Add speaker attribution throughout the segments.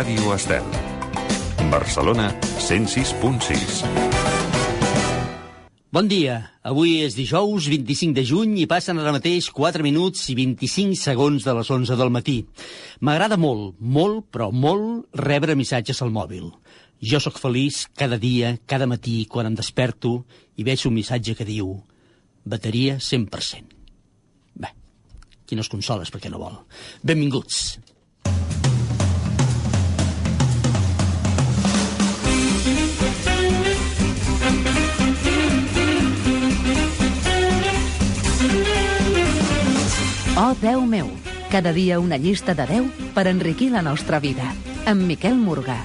Speaker 1: Ràdio Estel. Barcelona 106.6.
Speaker 2: Bon dia. Avui és dijous 25 de juny i passen ara mateix 4 minuts i 25 segons de les 11 del matí. M'agrada molt, molt, però molt, rebre missatges al mòbil. Jo sóc feliç cada dia, cada matí, quan em desperto i veig un missatge que diu bateria 100%. Bé, qui no es consola perquè no vol. Benvinguts.
Speaker 3: Oh, Déu meu, cada dia una llista de 10 per enriquir la nostra vida. Amb Miquel Morgà.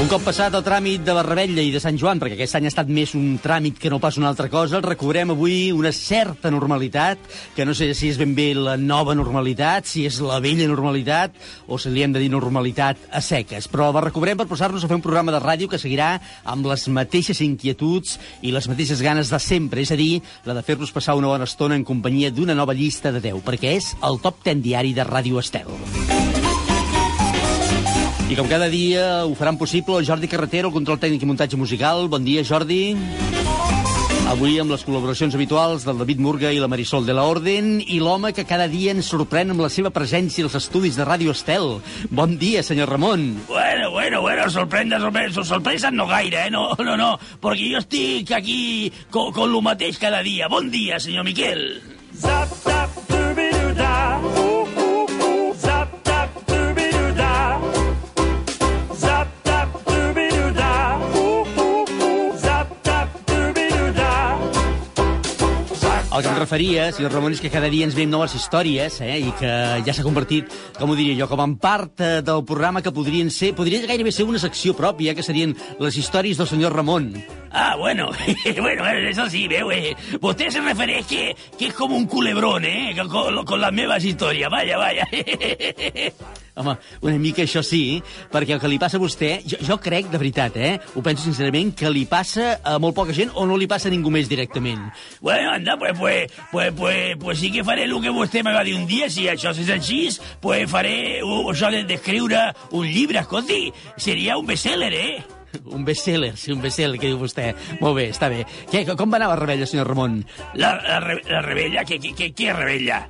Speaker 2: Un cop passat el tràmit de la Rebella i de Sant Joan, perquè aquest any ha estat més un tràmit que no pas una altra cosa, el recobrem avui una certa normalitat, que no sé si és ben bé la nova normalitat, si és la vella normalitat, o si li hem de dir normalitat a seques. Però la recobrem per posar-nos a fer un programa de ràdio que seguirà amb les mateixes inquietuds i les mateixes ganes de sempre, és a dir, la de fer-nos passar una bona estona en companyia d'una nova llista de 10, perquè és el top 10 diari de Ràdio Estel. I com cada dia ho faran possible el Jordi Carretero, el control tècnic i muntatge musical. Bon dia, Jordi. Avui amb les col·laboracions habituals del David Murga i la Marisol de la Orden i l'home que cada dia ens sorprèn amb la seva presència als estudis de Ràdio Estel. Bon dia, senyor Ramon.
Speaker 4: Bueno, bueno, bueno, sorprendre, sorprendre, sorpresa no gaire, eh? No, no, no, perquè jo estic aquí con, con lo mateix cada dia. Bon dia, senyor Miquel.
Speaker 5: Zap, zap, doobie-doo-da.
Speaker 2: El que em referia, senyor Ramon, és que cada dia ens veiem noves històries, eh? i que ja s'ha convertit, com ho diria jo, com en part eh, del programa que podrien ser, podria gairebé ser una secció pròpia, que serien les històries del senyor Ramon.
Speaker 4: Ah, bueno, bueno, eso sí, veu, eh? Vostè se refereix que, que és com un culebrón, eh? Con, con les meves històries, vaya, vaya.
Speaker 2: Home, una mica això sí, perquè el que li passa a vostè, jo, jo crec, de veritat, eh, ho penso sincerament, que li passa a molt poca gent o no li passa a ningú més directament.
Speaker 4: Bueno, anda, pues, pues, pues, pues, pues sí que faré el que vostè me va dir un dia, si això és així, pues faré uh, això de- d'escriure un llibre, escolti, seria un bestseller, eh?
Speaker 2: Un bestseller, sí, un bestseller, que diu vostè. Molt bé, està bé. Què, com va anar la rebella, senyor Ramon?
Speaker 4: La, la, la rebella? Què, què, què, què rebella?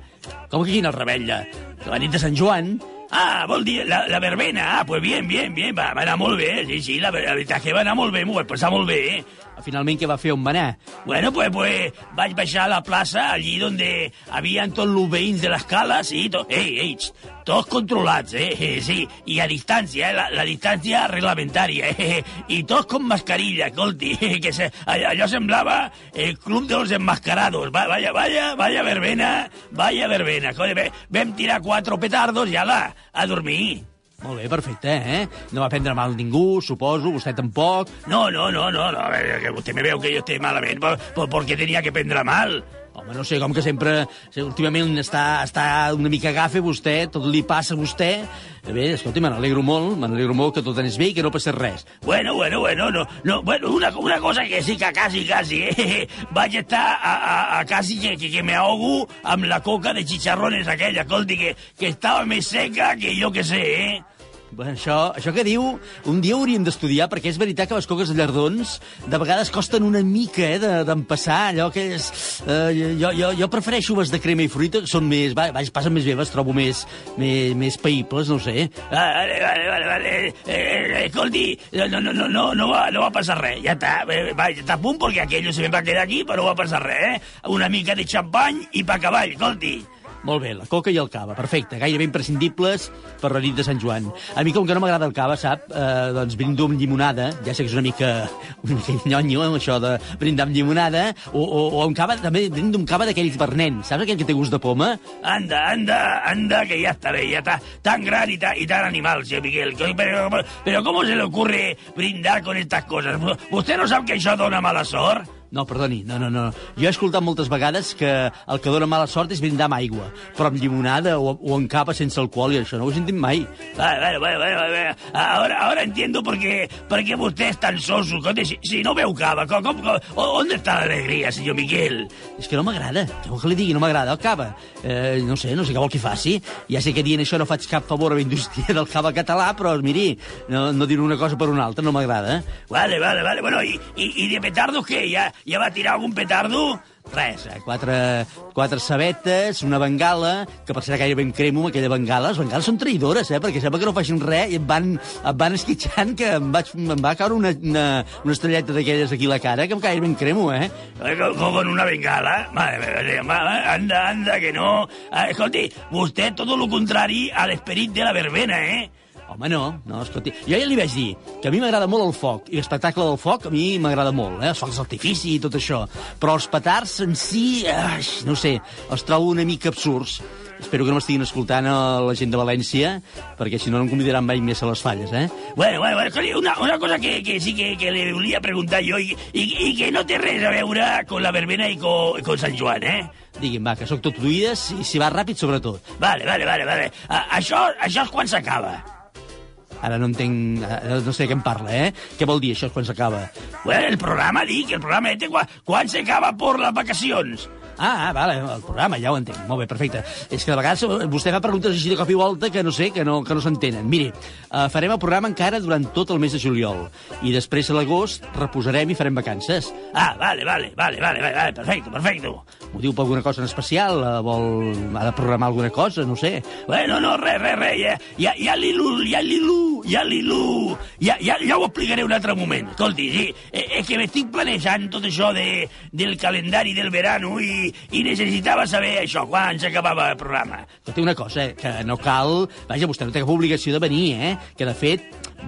Speaker 2: Com que quina rebella? La nit de Sant Joan?
Speaker 4: Ah, vol dir la, la verbena. Ah, pues bien, bien, bien, va, va anar molt bé. Sí, sí, la, la veritat que va anar molt bé, m'ho vaig passar molt bé, eh?
Speaker 2: Finalment, què va fer? On va anar?
Speaker 4: Bueno, pues, pues vaig baixar a la plaça, allí donde havien tots els veïns de l'escala, sí, to, ei, ei, xt, tots controlats, eh, eh, sí, i a distància, eh, la, la distància reglamentària, eh, i tots con mascarilla, escolti, que se, allò, semblava el club de los enmascarados, va, vaya, vaya, vaya verbena, vaya verbena, ve- vam tirar quatre petardos i ala, a dormir.
Speaker 2: Molt bé, perfecte, eh? No va prendre mal ningú, suposo, vostè tampoc.
Speaker 4: No, no, no, no, no, a veure, que vostè me veu que jo estic malament, per, per, perquè tenia que prendre mal.
Speaker 2: Home, no sé, com que sempre, últimament està, està una mica gafe vostè, tot li passa a vostè. Bé, escolti, me n'alegro molt, me n'alegro molt que tot anés bé i que no passés res.
Speaker 4: Bueno, bueno, bueno, no, no, bueno, una, una cosa que sí que quasi, quasi, eh? Vaig estar a, a, a quasi que, que, que me amb la coca de chicharrones aquella, escolti, que, que estava més seca que jo que sé, eh?
Speaker 2: Bueno, això, això que diu, un dia hauríem d'estudiar, perquè és veritat que les coques de llardons de vegades costen una mica eh, de- d'empassar, allò que és... Eh, jo, jo, jo prefereixo les de crema i fruita, que són més... Va, vaja, passen més bé, les trobo més, més, més païbles, no sé.
Speaker 4: Ah, Vale, vale, vale, vale. Eh, eh, escolti, no, no, no, no, no, va, no va passar res, ja està, eh, va, ja està a punt, perquè aquello se me va quedar aquí, però no va passar res, eh? Una mica de xampany i pa cavall, escolti.
Speaker 2: Molt bé, la coca i el cava, perfecte, gairebé imprescindibles per la nit de Sant Joan. A mi, com que no m'agrada el cava, sap, eh, doncs brindo amb llimonada, ja sé que és una mica, una mica nyonyo, eh, això de brindar amb llimonada, o, o, o amb cava, també brindo amb cava d'aquells per nen, saps aquell que té gust de poma?
Speaker 4: Anda, anda, anda, que ya está, ya está tan gran y tan, y tan animal, señor Miguel. Pero, pero ¿cómo se le ocurre brindar con estas cosas? ¿Usted no sabe que això dona mala sort?
Speaker 2: No, perdoni, no, no, no. Jo he escoltat moltes vegades que el que dona mala sort és brindar amb aigua, però amb llimonada o, o en capa sense alcohol, i això no ho he sentit mai.
Speaker 4: Vale, vale, vale, vale, vale. Ahora, ahora entiendo por qué, por qué usted es tan soso. Si, si no veu cava, com, com, com, ¿dónde está la alegría, señor Miguel?
Speaker 2: És que no m'agrada, què vol que li digui? No m'agrada el cava. Eh, no sé, no sé què vol que faci. Ja sé que dient això no faig cap favor a la indústria del cava català, però miri, no, no dir una cosa per una altra no m'agrada.
Speaker 4: Vale, vale, vale. Bueno, ¿y, y, y de petardos qué? ¿Ya, ¿Ya va tirar algún petardo?
Speaker 2: Res, eh? quatre, quatre sabetes, una bengala, que per ser gairebé em cremo amb aquella bengala. Les bengales són traïdores, eh? perquè sembla que no facin res i em van, em van esquitxant que em, vaig, em va caure una, una, una estrelleta d'aquelles aquí a la cara que em gairebé em cremo, eh?
Speaker 4: Eh, co- co- Con una bengala. Madre mía, anda, anda, que no. Ah, escolti, vostè todo lo contrari a l'esperit de la verbena, eh?
Speaker 2: Home, no, no, escolti. Jo ja li vaig dir que a mi m'agrada molt el foc, i l'espectacle del foc a mi m'agrada molt, eh? els focs d'artifici i tot això. Però els petards en si, ai, no sé, els trobo una mica absurds. Espero que no m'estiguin escoltant a la gent de València, perquè si no no em convidaran mai més a les falles, eh?
Speaker 4: Bueno, bueno, bueno, una, una cosa que, que sí que, que le volia preguntar jo i, i, i que no té res a veure con la verbena i con, con Sant Joan, eh?
Speaker 2: Digui'm, va, que sóc tot oïdes i si va ràpid, sobretot.
Speaker 4: Vale, vale, vale, vale. A, això, això és quan s'acaba.
Speaker 2: Ara no entenc, no sé de què em parla, eh? Què vol dir això quan s'acaba?
Speaker 4: Bueno, el programa, dic, el programa este, quan, quan s'acaba por les vacacions.
Speaker 2: Ah, ah, vale, el programa, ja ho entenc. Molt bé, perfecte. És que de vegades vostè fa preguntes així de cop i volta que no sé, que no, que no s'entenen. Miri, uh, farem el programa encara durant tot el mes de juliol. I després a l'agost reposarem i farem vacances.
Speaker 4: Ah, vale, vale, vale, vale, vale, vale, perfecto, perfecto.
Speaker 2: Ho diu per alguna cosa en especial? Uh, vol... Ha de programar alguna cosa? No sé.
Speaker 4: Bueno, no, res, res, res, ja, ja, ja l'Ilu, ja l'Ilu, ja ja, ja, ja ho explicaré un altre moment. Escolti, sí, eh, és que m'estic planejant tot això de, del calendari del verano i, i necessitava saber això, quan s'acabava el programa.
Speaker 2: Que té una cosa, eh, que no cal... Vaja, vostè no té cap obligació de venir, eh? Que, de fet,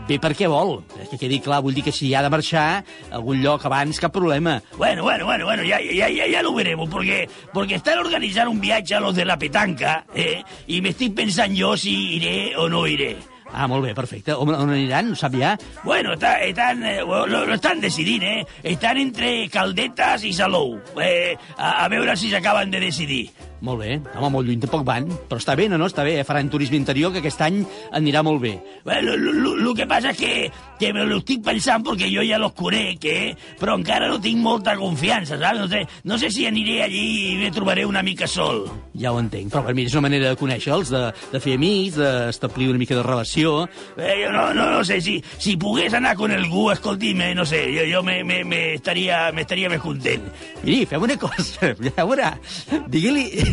Speaker 2: ve perquè vol. És que quedi clar, vull dir que si ha de marxar a algun lloc abans, cap problema.
Speaker 4: Bueno, bueno, bueno, bueno, ya, ya, ya, ya lo veremos, porque, porque están organizando un viaje a los de la petanca, ¿eh? y me estoy pensando yo si iré o no iré.
Speaker 2: Ah, molt bé, perfecte. On, on aniran? Ho sap ja?
Speaker 4: Bueno, está, están, eh, lo, lo están decidiendo, ¿eh? Están entre Caldetas y Salou. Eh, a, a veure si s'acaben de decidir.
Speaker 2: Molt bé. Home, molt lluny tampoc van. Però està bé, no, no? Està bé. eh? Faran turisme interior, que aquest any anirà molt bé.
Speaker 4: Bueno, lo, lo, lo que pasa es que, que me lo estic pensant perquè jo ja los conec, eh? però encara no tinc molta confiança, saps? No sé, no sé si aniré allí i me trobaré una mica sol.
Speaker 2: Ja ho entenc. Però per mi és una manera de conèixer-los, de, de fer amics, d'establir una mica de relació.
Speaker 4: Eh, jo no, no, no sé, si, si pogués anar con algú, escolti, me, no sé, jo, jo me, me, me, estaria, me estaria més content.
Speaker 2: Miri, fem una cosa, ja veurà. Digui-li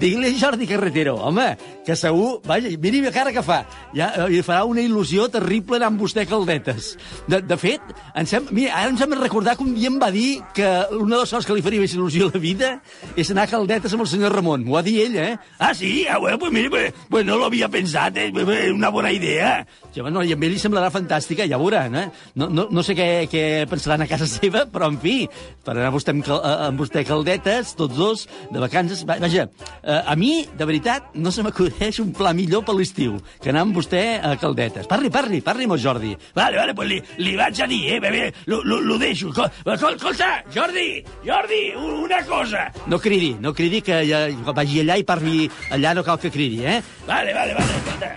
Speaker 2: digui a Jordi Carretero, home, que segur... Vaja, miri la cara que fa. Ja eh, li farà una il·lusió terrible anar amb vostè caldetes. De, de fet, em sem... mira, ara em sembla recordar que un dia em va dir que una de les coses que li faria més il·lusió a la vida és anar a caldetes amb el senyor Ramon. M'ho va dir ell, eh?
Speaker 4: Ah, sí? Ah, bueno, pues mire, pues, pues no lo había pensat, eh? Una bona idea.
Speaker 2: Ja, bueno, I a ell li semblarà fantàstica, ja veuran, eh? No, no, no sé què, què pensaran a casa seva, però, en fi, per anar vostè amb, eh, amb vostè caldetes, tots dos, de vacances... Va- Vaja, eh, a mi, de veritat, no se m'acudeix un pla millor per l'estiu que anar amb vostè a caldetes. Parli, parli, parli amb el Jordi.
Speaker 4: Vale, vale, pues li, li vaig a dir, eh? Bé, lo, lo, lo deixo. Escol- escol- Escolta, Jordi, Jordi, una cosa.
Speaker 2: No cridi, no cridi, que ja, vagi allà i parli allà, no cal que cridi, eh?
Speaker 4: Vale, vale, vale, escolta.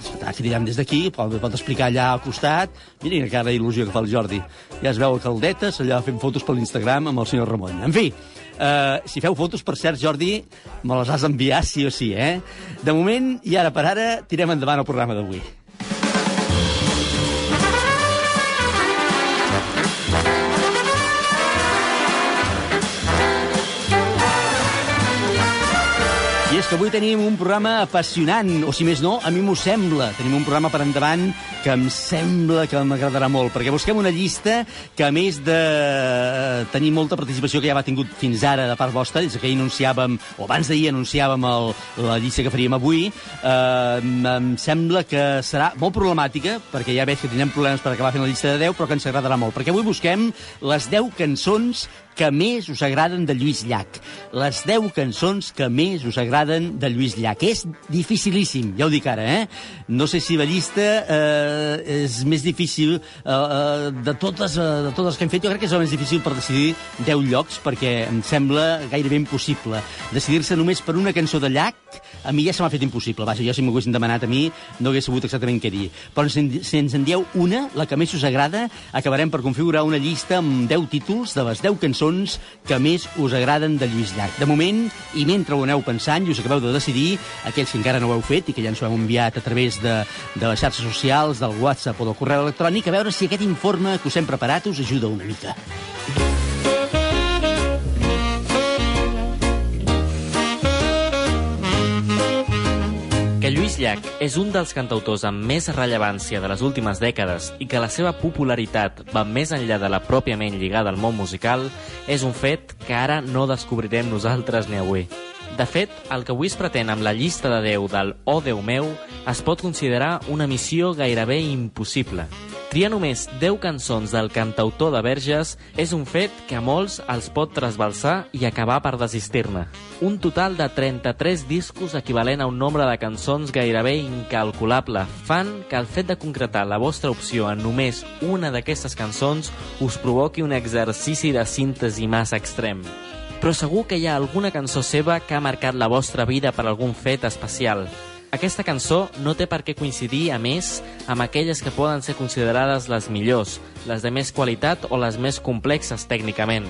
Speaker 2: Està cridant des d'aquí, pot, pot explicar allà al costat. Miri la cara d'il·lusió que fa el Jordi. Ja es veu a caldetes, allà fent fotos per l'Instagram amb el senyor Ramon. En fi, Uh, si feu fotos, per cert, Jordi, me les has d'enviar sí o sí, eh? De moment, i ara per ara, tirem endavant el programa d'avui. Que avui tenim un programa apassionant, o si més no, a mi m'ho sembla. Tenim un programa per endavant que em sembla que m'agradarà molt, perquè busquem una llista que, a més de eh, tenir molta participació que ja va tingut fins ara de part vostra, des que ahir anunciàvem, o abans d'ahir anunciàvem el, la llista que faríem avui, eh, em sembla que serà molt problemàtica, perquè ja veig que tindrem problemes per acabar fent la llista de 10, però que ens agradarà molt, perquè avui busquem les 10 cançons que més us agraden de Lluís Llach. Les 10 cançons que més us agraden de Lluís Llach. És dificilíssim, ja ho dic ara, eh? No sé si la llista eh, és més difícil eh, eh, de, totes, eh, de totes que hem fet. Jo crec que és el més difícil per decidir 10 llocs, perquè em sembla gairebé impossible. Decidir-se només per una cançó de Llach, a mi ja se m'ha fet impossible. Vaja, jo si m'ho haguessin demanat a mi no hagués sabut exactament què dir. Però si, en- si ens en dieu una, la que més us agrada, acabarem per configurar una llista amb 10 títols de les 10 cançons que més us agraden de Lluís Llach. De moment, i mentre ho aneu pensant i us acabeu de decidir, aquells que encara no ho heu fet i que ja ens ho heu enviat a través de, de les xarxes socials, del WhatsApp o del correu electrònic, a veure si aquest informe que us hem preparat us ajuda una mica.
Speaker 6: Que Lluís Llach és un dels cantautors amb més rellevància de les últimes dècades i que la seva popularitat va més enllà de la pròpiament lligada al món musical és un fet que ara no descobrirem nosaltres ni avui. De fet, el que avui es pretén amb la llista de Déu del Oh Déu meu es pot considerar una missió gairebé impossible. Triar només 10 cançons del cantautor de Verges és un fet que a molts els pot trasbalsar i acabar per desistir-ne. Un total de 33 discos equivalent a un nombre de cançons gairebé incalculable fan que el fet de concretar la vostra opció en només una d'aquestes cançons us provoqui un exercici de síntesi massa extrem. Però segur que hi ha alguna cançó seva que ha marcat la vostra vida per algun fet especial. Aquesta cançó no té per què coincidir, a més, amb aquelles que poden ser considerades les millors, les de més qualitat o les més complexes tècnicament.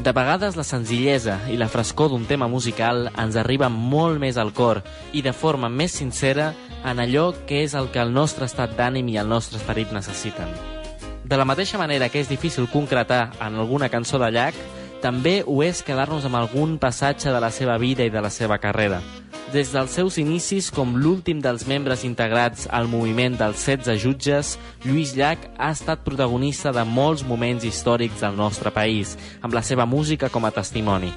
Speaker 6: De vegades la senzillesa i la frescor d'un tema musical ens arriba molt més al cor i de forma més sincera en allò que és el que el nostre estat d'ànim i el nostre esperit necessiten. De la mateixa manera que és difícil concretar en alguna cançó de Llach, també ho és quedar-nos amb algun passatge de la seva vida i de la seva carrera. Des dels seus inicis com l'últim dels membres integrats al moviment dels 16 jutges, Lluís Llach ha estat protagonista de molts moments històrics del nostre país, amb la seva música com a testimoni.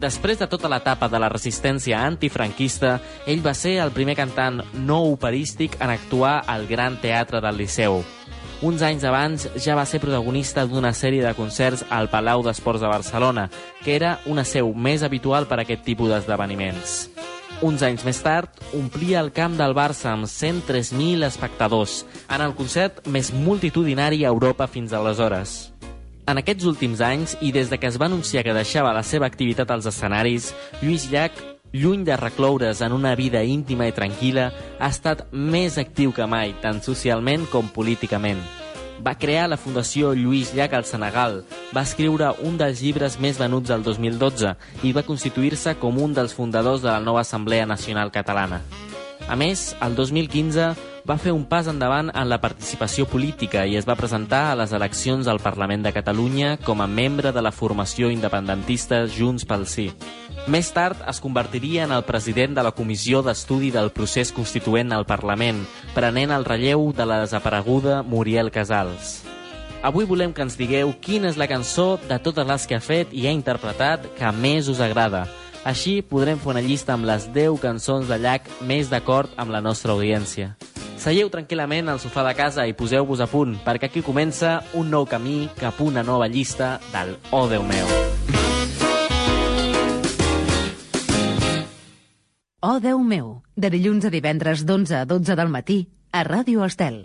Speaker 6: Després de tota l'etapa de la resistència antifranquista, ell va ser el primer cantant no operístic en actuar al Gran Teatre del Liceu. Uns anys abans ja va ser protagonista d'una sèrie de concerts al Palau d'Esports de Barcelona, que era una seu més habitual per a aquest tipus d'esdeveniments. Uns anys més tard, omplia el camp del Barça amb 103.000 espectadors, en el concert més multitudinari a Europa fins aleshores. En aquests últims anys, i des de que es va anunciar que deixava la seva activitat als escenaris, Lluís Llach, lluny de recloure's en una vida íntima i tranquil·la, ha estat més actiu que mai, tant socialment com políticament. Va crear la Fundació Lluís Llach al Senegal, va escriure un dels llibres més venuts del 2012 i va constituir-se com un dels fundadors de la nova Assemblea Nacional Catalana. A més, el 2015 va fer un pas endavant en la participació política i es va presentar a les eleccions al Parlament de Catalunya com a membre de la formació independentista Junts pel Sí. Més tard es convertiria en el president de la Comissió d'Estudi del Procés Constituent al Parlament, prenent el relleu de la desapareguda Muriel Casals. Avui volem que ens digueu quina és la cançó de totes les que ha fet i ha interpretat que més us agrada. Així podrem fer una llista amb les 10 cançons de Llach més d'acord amb la nostra audiència. Seieu tranquil·lament al sofà de casa i poseu-vos a punt, perquè aquí comença un nou camí cap a una nova llista del Oh Déu meu.
Speaker 3: Oh, Déu meu, de dilluns a divendres d'11 a 12 del matí a Ràdio Estel.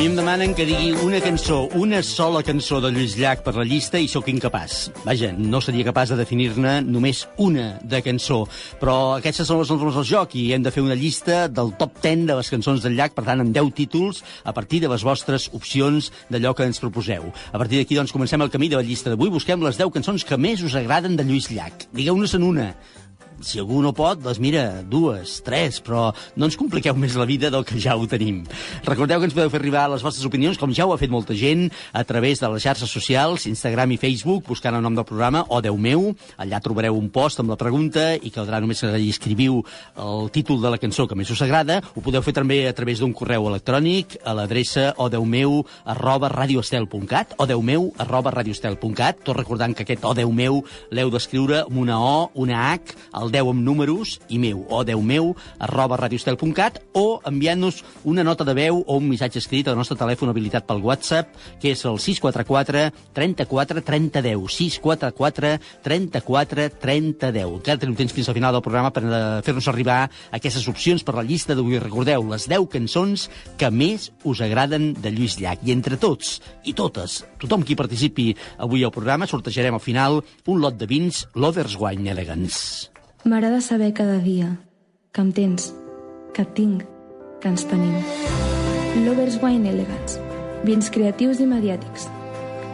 Speaker 2: Mi em demanen que digui una cançó, una sola cançó de Lluís Llach per la llista i sóc incapaç. Vaja, no seria capaç de definir-ne només una de cançó. Però aquestes són les normes del joc i hem de fer una llista del top 10 de les cançons del Llach, per tant, amb 10 títols, a partir de les vostres opcions d'allò que ens proposeu. A partir d'aquí, doncs, comencem el camí de la llista d'avui. Busquem les 10 cançons que més us agraden de Lluís Llach. Digueu-nos en una Si algú no pot, doncs mira, dues, tres, però no ens compliqueu més la vida del que ja ho tenim. Recordeu que ens podeu fer arribar les vostres opinions, com ja ho ha fet molta gent, a través de les xarxes socials, Instagram i Facebook, buscant el nom del programa, o Déu meu, allà trobareu un post amb la pregunta i caldrà només que hi escriviu el títol de la cançó que més us agrada. Ho podeu fer també a través d'un correu electrònic a l'adreça odeumeu arroba radioestel.cat odeumeu arroba radioestel.cat tot recordant que aquest odeumeu l'heu d'escriure amb una O, una H, el 10 amb números i meu, odeumeu arroba radioestel.cat o enviant-nos una nota de veu o un missatge escrit al nostre telèfon habilitat pel WhatsApp, que és el 644 34 30 10. 644 34 30 10. Encara tenim temps fins al final del programa per eh, fer-nos arribar aquestes opcions per la llista d'avui. Recordeu, les 10 cançons que més us agraden de Lluís Llach. I entre tots i totes, tothom qui participi avui al programa, sortejarem al final un lot de vins Lovers Wine Elegance.
Speaker 7: M'agrada saber cada dia que em tens, que et tinc, que ens tenim. Lovers Wine Elegance. Vins creatius i mediàtics.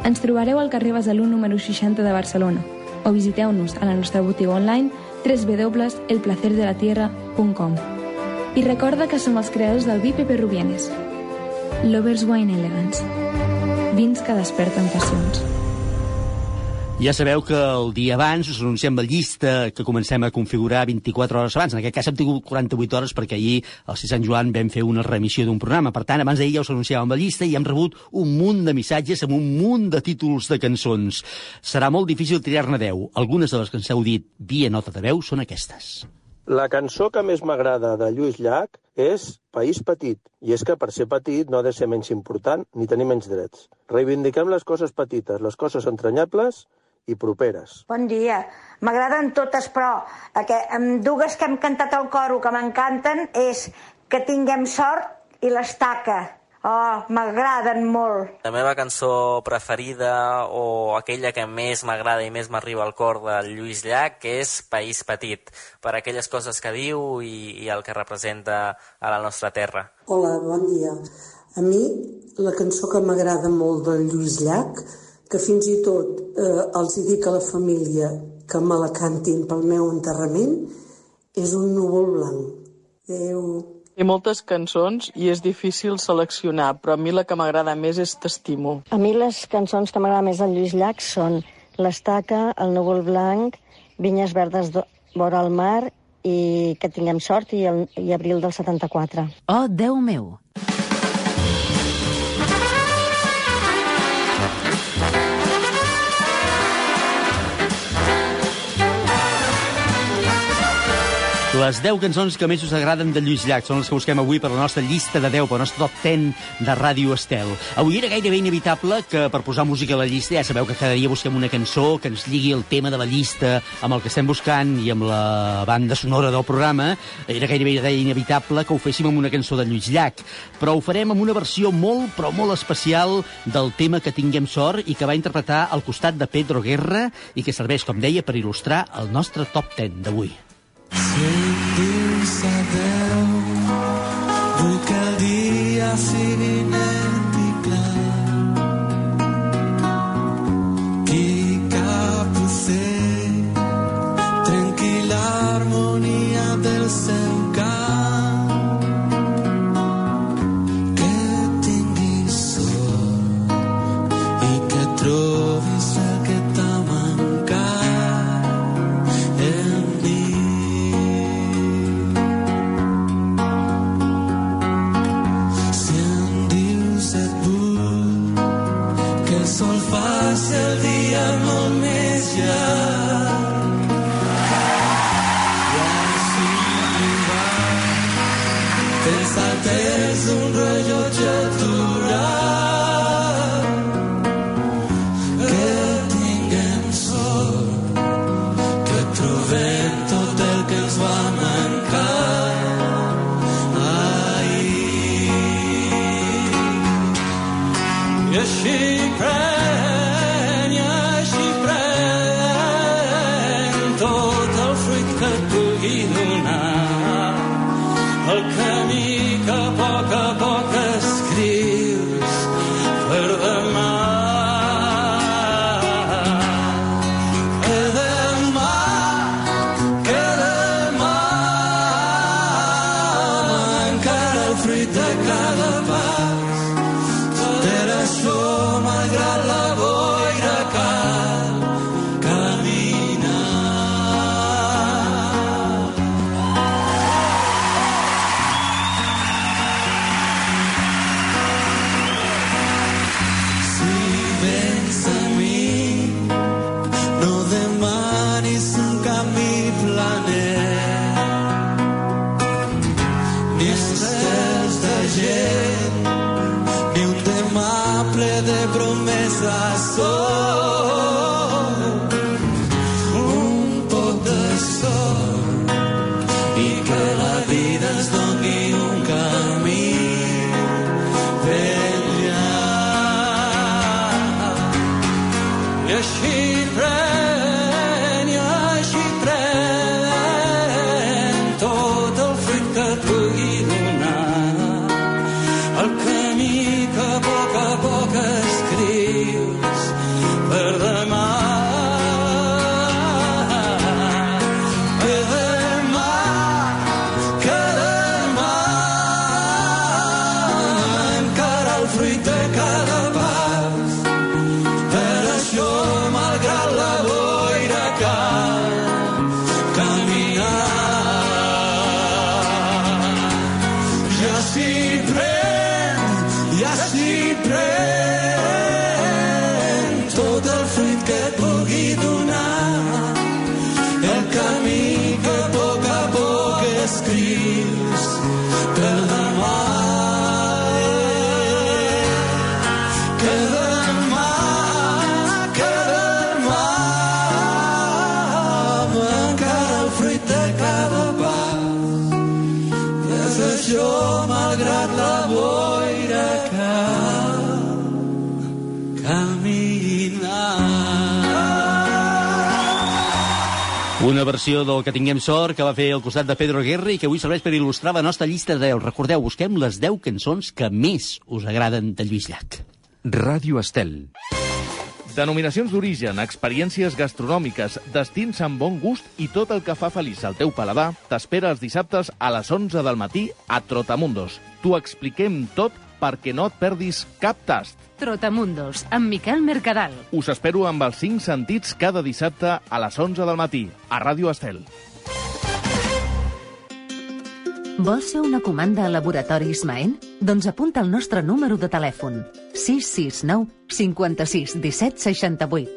Speaker 7: Ens trobareu al carrer Besalú número 60 de Barcelona o visiteu-nos a la nostra botiga online www.elplacerdelatierra.com I recorda que som els creadors del vi Pepe Rubienes. Lovers Wine Elegance. Vins que desperten passions.
Speaker 2: Ja sabeu que el dia abans us anunciem la llista que comencem a configurar 24 hores abans. En aquest cas hem tingut 48 hores perquè ahir, al Sant Joan, vam fer una remissió d'un programa. Per tant, abans d'ahir ja us anunciàvem la llista i hem rebut un munt de missatges amb un munt de títols de cançons. Serà molt difícil triar-ne 10. Algunes de les que ens heu dit via nota de veu són aquestes.
Speaker 8: La cançó que més m'agrada de Lluís Llach és País Petit, i és que per ser petit no ha de ser menys important ni tenir menys drets. Reivindiquem les coses petites, les coses entranyables i properes.
Speaker 9: Bon dia. M'agraden totes, però que, amb dues que hem cantat al coro que m'encanten és Que tinguem sort i l'estaca. Oh, m'agraden molt.
Speaker 6: La meva cançó preferida o aquella que més m'agrada i més m'arriba al cor de Lluís Llach és País Petit, per aquelles coses que diu i, i el que representa a la nostra terra.
Speaker 10: Hola, bon dia. A mi, la cançó que m'agrada molt del Lluís Llach, que fins i tot eh, els hi dic a la família que me la cantin pel meu enterrament, és un núvol blanc. Adéu.
Speaker 11: Té moltes cançons i és difícil seleccionar, però a mi la que m'agrada més és T'estimo.
Speaker 12: A mi les cançons que m'agraden més del Lluís Llach són L'Estaca, El núvol blanc, Vinyes verdes vora el mar i Que tinguem sort i, el, i Abril del 74.
Speaker 3: Oh, Déu meu!
Speaker 2: Les 10 cançons que més us agraden de Lluís Llach són les que busquem avui per la nostra llista de 10, per la nostra top 10 de Ràdio Estel. Avui era gairebé inevitable que per posar música a la llista, ja sabeu que cada dia busquem una cançó que ens lligui el tema de la llista amb el que estem buscant i amb la banda sonora del programa, era gairebé inevitable que ho féssim amb una cançó de Lluís Llach. Però ho farem amb una versió molt, però molt especial del tema que tinguem sort i que va interpretar al costat de Pedro Guerra i que serveix, com deia, per il·lustrar el nostre top 10 d'avui.
Speaker 13: sabeu
Speaker 2: Una versió del que tinguem sort que va fer al costat de Pedro Aguirre i que avui serveix per il·lustrar la nostra llista de 10. Recordeu, busquem les 10 cançons que més us agraden de Lluís Llach.
Speaker 1: Ràdio Estel.
Speaker 14: Denominacions d'origen, experiències gastronòmiques, destins amb bon gust i tot el que fa feliç al teu paladar t'espera els dissabtes a les 11 del matí a Trotamundos. T'ho expliquem tot perquè no et perdis cap tast.
Speaker 3: Trotamundos, amb Miquel Mercadal.
Speaker 14: Us espero amb els 5 sentits cada dissabte a les 11 del matí a Ràdio Estel.
Speaker 3: Vols fer una comanda a Laboratoris Maen? Doncs apunta el nostre número de telèfon. 669 56 17 68.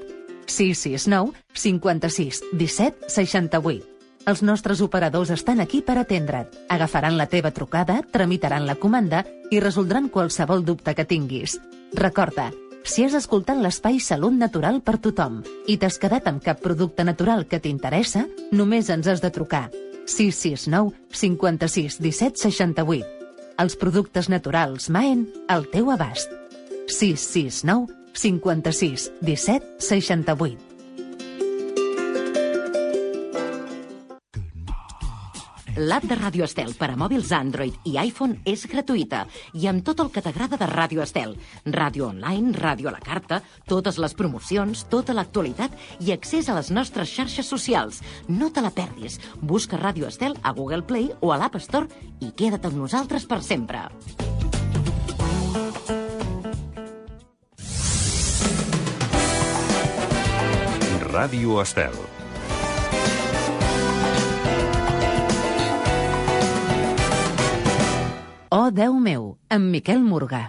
Speaker 3: 669 56 17 68. Els nostres operadors estan aquí per atendre't. Agafaran la teva trucada, tramitaran la comanda i resoldran qualsevol dubte que tinguis. Recorda, si has escoltat l'espai Salut Natural per tothom i t'has quedat amb cap producte natural que t'interessa, només ens has de trucar. 669 56 17 68. Els productes naturals Maen al teu abast. 669 56 17 68.
Speaker 15: L'app de Ràdio Estel per a mòbils Android i iPhone és gratuïta i amb tot el que t'agrada de Ràdio Estel. Ràdio online, ràdio a la carta, totes les promocions, tota l'actualitat i accés a les nostres xarxes socials. No te la perdis. Busca Ràdio Estel a Google Play o a l'App Store i queda't amb nosaltres per sempre.
Speaker 1: Ràdio Estel.
Speaker 3: Oh, Déu meu, amb Miquel Morgà.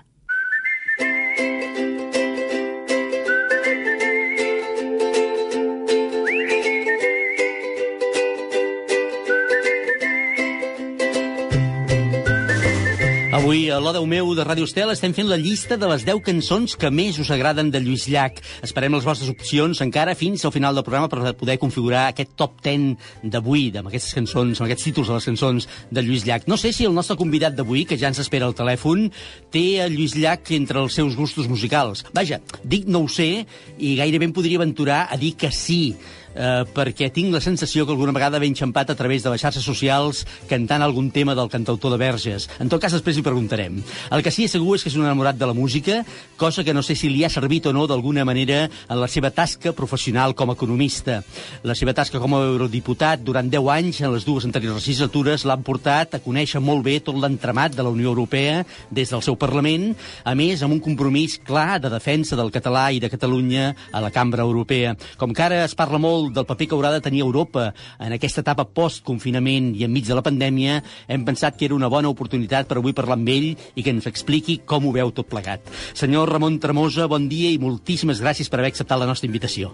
Speaker 2: Avui, a l'O Déu meu de Ràdio Estel, estem fent la llista de les 10 cançons que més us agraden de Lluís Llach. Esperem les vostres opcions encara fins al final del programa per poder configurar aquest top 10 d'avui, amb aquestes cançons, amb aquests títols de les cançons de Lluís Llach. No sé si el nostre convidat d'avui, que ja ens espera al telèfon, té a Lluís Llach entre els seus gustos musicals. Vaja, dic no ho sé i gairebé em podria aventurar a dir que sí, eh, perquè tinc la sensació que alguna vegada ve enxampat a través de les xarxes socials cantant algun tema del cantautor de Verges. En tot cas, després li preguntarem. El que sí és segur és que és un enamorat de la música, cosa que no sé si li ha servit o no d'alguna manera en la seva tasca professional com a economista. La seva tasca com a eurodiputat durant 10 anys, en les dues anteriors legislatures, l'han portat a conèixer molt bé tot l'entramat de la Unió Europea des del seu Parlament, a més, amb un compromís clar de defensa del català i de Catalunya a la Cambra Europea. Com que ara es parla molt del paper que haurà de tenir Europa en aquesta etapa post-confinament i enmig de la pandèmia, hem pensat que era una bona oportunitat per avui parlar amb ell i que ens expliqui com ho veu tot plegat. Senyor Ramon Tremosa, bon dia i moltíssimes gràcies per haver acceptat la nostra invitació.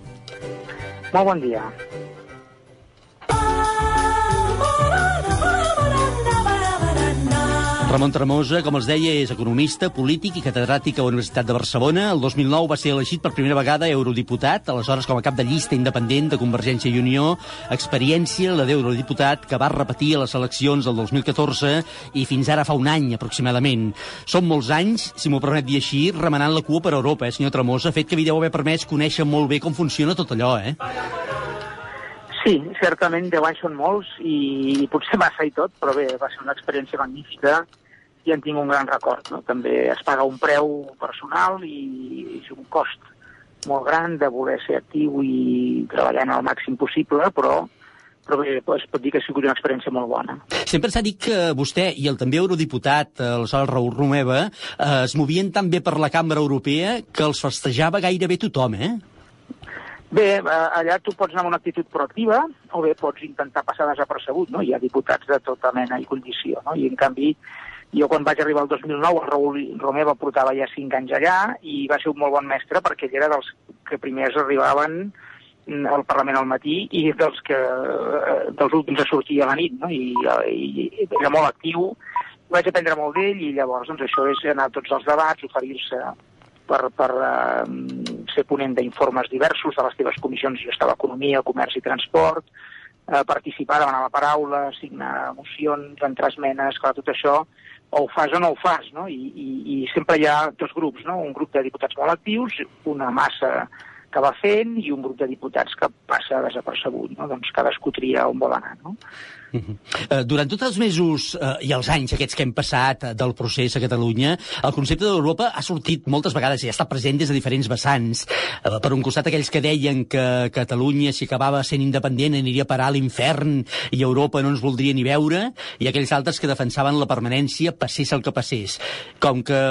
Speaker 16: Molt bon dia.
Speaker 2: Ramon Tremosa, com els deia, és economista, polític i catedràtic a la Universitat de Barcelona. El 2009 va ser elegit per primera vegada eurodiputat, aleshores com a cap de llista independent de Convergència i Unió. Experiència, la d'eurodiputat, que va repetir a les eleccions del 2014 i fins ara fa un any, aproximadament. Són molts anys, si m'ho permet dir així, remenant la cua per Europa, eh, senyor Tremosa, fet que vi deu haver permès conèixer molt bé com funciona tot allò, eh?
Speaker 16: Sí, certament 10 anys són molts i, i potser massa i tot, però bé, va ser una experiència magnífica i en tinc un gran record. No? També es paga un preu personal i és un cost molt gran de voler ser actiu i treballant al màxim possible, però però bé, es pot dir que ha sigut una experiència molt bona.
Speaker 2: Sempre s'ha dit que vostè i el també eurodiputat, eh, aleshores Raül Romeva, eh, es movien tan bé per la Cambra Europea que els festejava gairebé tothom, eh?
Speaker 16: Bé, eh, allà tu pots anar amb una actitud proactiva o bé pots intentar passar desapercebut, no? Hi ha diputats de tota mena i condició, no? I en canvi, jo quan vaig arribar el 2009, el Raül Romeva portava ja 5 anys allà i va ser un molt bon mestre perquè ell era dels que primers arribaven al Parlament al matí i dels, que, eh, dels últims a sortir a la nit, no? I, i, i era molt actiu, vaig aprendre molt d'ell i llavors doncs, això és anar a tots els debats, oferir-se per, per uh, ser ponent d'informes diversos de les teves comissions, jo estava a Economia, Comerç i Transport, uh, participar, demanar la paraula, signar mocions, entrar esmenes, clar, tot això o ho fas o no ho fas, no? I, i, i sempre hi ha dos grups, no? Un grup de diputats molt actius, una massa que va fent i un grup de diputats que passa desapercebut, no? Doncs cadascú tria on vol anar, no?
Speaker 2: Uh, durant tots els mesos uh, i els anys aquests que hem passat uh, del procés a Catalunya, el concepte d'Europa ha sortit moltes vegades i ha estat present des de diferents vessants. Uh, per un costat, aquells que deien que Catalunya, si acabava sent independent, aniria a parar a l'infern i Europa no ens voldria ni veure, i aquells altres que defensaven la permanència, passés el que passés. Com que,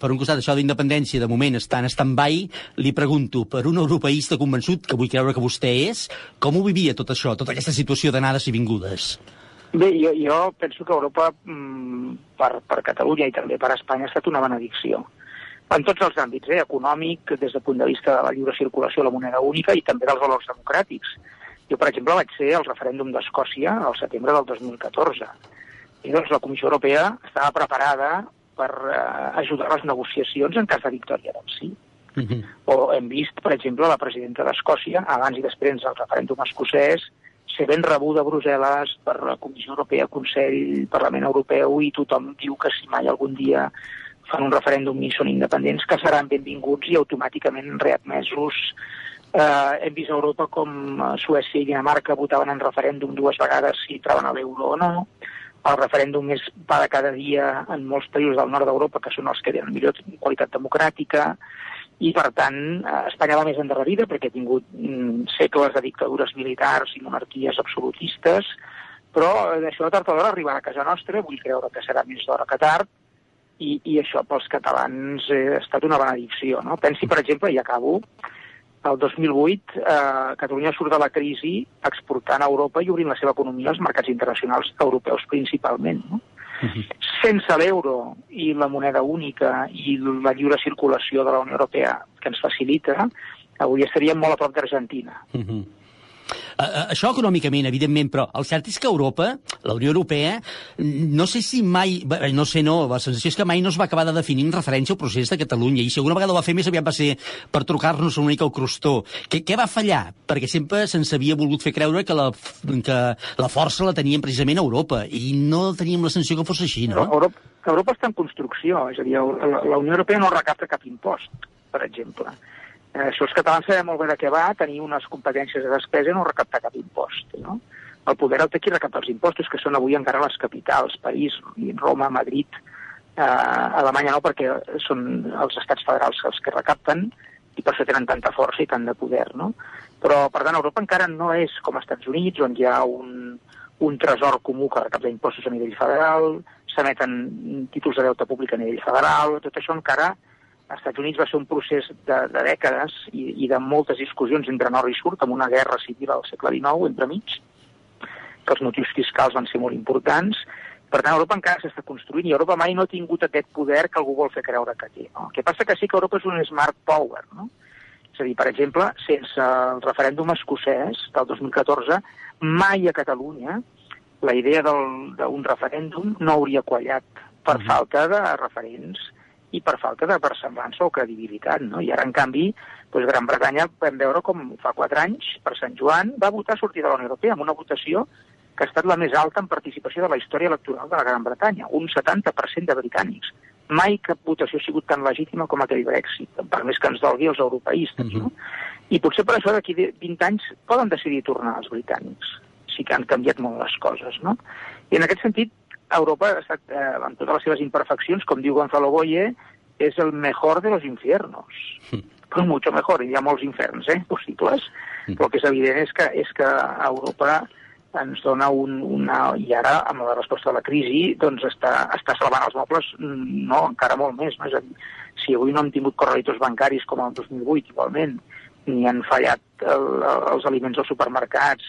Speaker 2: per un costat, això d'independència de moment està en stand-by, li pregunto, per un europeista convençut, que vull creure que vostè és, com ho vivia tot això, tota aquesta situació d'anades i vingudes?
Speaker 16: Bé, jo, jo penso que Europa, mm, per, per Catalunya i també per Espanya, ha estat una benedicció. En tots els àmbits, eh? econòmic, des del punt de vista de la lliure circulació, la moneda única i també dels valors democràtics. Jo, per exemple, vaig ser al referèndum d'Escòcia al setembre del 2014. I doncs la Comissió Europea estava preparada per eh, ajudar les negociacions en cas de victòria del sí.
Speaker 2: Uh -huh.
Speaker 16: O hem vist, per exemple, la presidenta d'Escòcia, abans i després del referèndum escocès, ser ben rebuda a Brussel·les per la Comissió Europea, Consell, Parlament Europeu, i tothom diu que si mai algun dia fan un referèndum i són independents, que seran benvinguts i automàticament readmesos. Eh, hem vist a Europa com eh, Suècia i Dinamarca votaven en referèndum dues vegades si entraven a l'euro o no. El referèndum és va de cada dia en molts països del nord d'Europa, que són els que tenen millor qualitat democràtica, i per tant eh, Espanya va més endarrerida perquè ha tingut mm, segles de dictadures militars i monarquies absolutistes, però eh, això tard o d'hora arribarà a casa nostra, vull creure que serà més d'hora que tard, i, i això pels catalans eh, ha estat una benedicció. No? Pensi, per exemple, i acabo, el 2008 eh, Catalunya surt de la crisi exportant a Europa i obrint la seva economia als mercats internacionals europeus principalment. No? Sense l'euro i la moneda única i la lliure circulació de la Unió Europea que ens facilita, avui estaríem molt a prop d'Argentina.
Speaker 2: Uh -huh. Uh, això econòmicament, evidentment, però el cert és que Europa, la Unió Europea, no sé si mai, no sé, no, la sensació és que mai no es va acabar de definir en referència al procés de Catalunya, i si alguna vegada ho va fer més aviat va ser per trucar-nos una mica el crostó. Què, què va fallar? Perquè sempre se'ns havia volgut fer creure que la, que la força la teníem precisament a Europa, i no teníem la sensació que fos així, no?
Speaker 16: Europa, Europa està en construcció, és a dir, la, la Unió Europea no recapta cap impost, per exemple. Eh, això els catalans sabem molt bé de què va, tenir unes competències de despesa i no recaptar cap impost. No? El poder el té qui recapta els impostos, que són avui encara les capitals, París, Roma, Madrid, eh, Alemanya no, perquè són els estats federals els que recapten i per això tenen tanta força i tant de poder. No? Però, per tant, Europa encara no és com els Estats Units, on hi ha un, un tresor comú que recapta impostos a nivell federal, s'emeten títols de deute públic a nivell federal, tot això encara als Estats Units va ser un procés de, de dècades i, i de moltes discussions entre nord i sud, amb una guerra civil al segle XIX entremig, que els motius fiscals van ser molt importants. Per tant, Europa encara s'està construint i Europa mai no ha tingut aquest poder que algú vol fer creure que té. No? El que passa que sí que Europa és un smart power. No? És a dir, per exemple, sense el referèndum escocès del 2014, mai a Catalunya la idea d'un referèndum no hauria quallat per falta de referents i per falta de versemblança o credibilitat. No? I ara, en canvi, doncs Gran Bretanya vam veure com fa quatre anys, per Sant Joan, va votar a sortir de la Unió Europea amb una votació que ha estat la més alta en participació de la història electoral de la Gran Bretanya, un 70% de britànics. Mai cap votació ha sigut tan legítima com aquell Brexit, per més que ens dolgui els europeistes. Uh -huh. no? I potser per això d'aquí 20 anys poden decidir tornar els britànics. Sí que han canviat molt les coses, no? I en aquest sentit, Europa ha estat, eh, amb totes les seves imperfeccions, com diu Gonzalo Boye, és el mejor de los infiernos. Però mucho mejor, hi ha molts inferns eh, possibles, però el que és evident és que, és que Europa ens dona un, una... I ara, amb la resposta a la crisi, doncs està, està salvant els mobles, no, encara molt més. No? És a dir, si avui no hem tingut correlitos bancaris com el 2008, igualment, ni han fallat el, els aliments als supermercats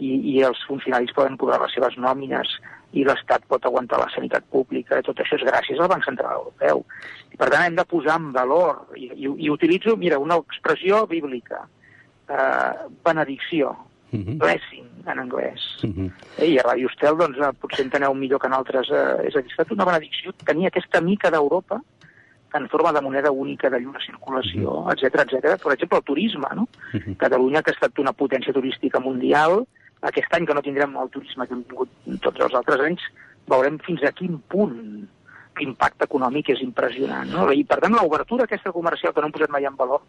Speaker 16: i, i els funcionaris poden cobrar les seves nòmines i l'Estat pot aguantar la sanitat pública, tot això és gràcies al Banc Central Europeu. I per tant hem de posar en valor, i, i, i utilitzo, mira, una expressió bíblica, eh, benedicció,
Speaker 2: Mhm.
Speaker 16: blessing en anglès.
Speaker 2: Mhm.
Speaker 16: Eh, I a Ràdio Estel, doncs, eh, potser enteneu millor que en altres. Eh, és a dir, ha estat una benedicció tenir aquesta mica d'Europa en forma de moneda única de lliure circulació, etc etc. Per exemple, el turisme, no? Catalunya, que ha estat una potència turística mundial, aquest any que no tindrem el turisme que hem tingut tots els altres anys, veurem fins a quin punt l'impacte econòmic és impressionant. No? I, per tant, l'obertura aquesta comercial, que no hem posat mai en valor,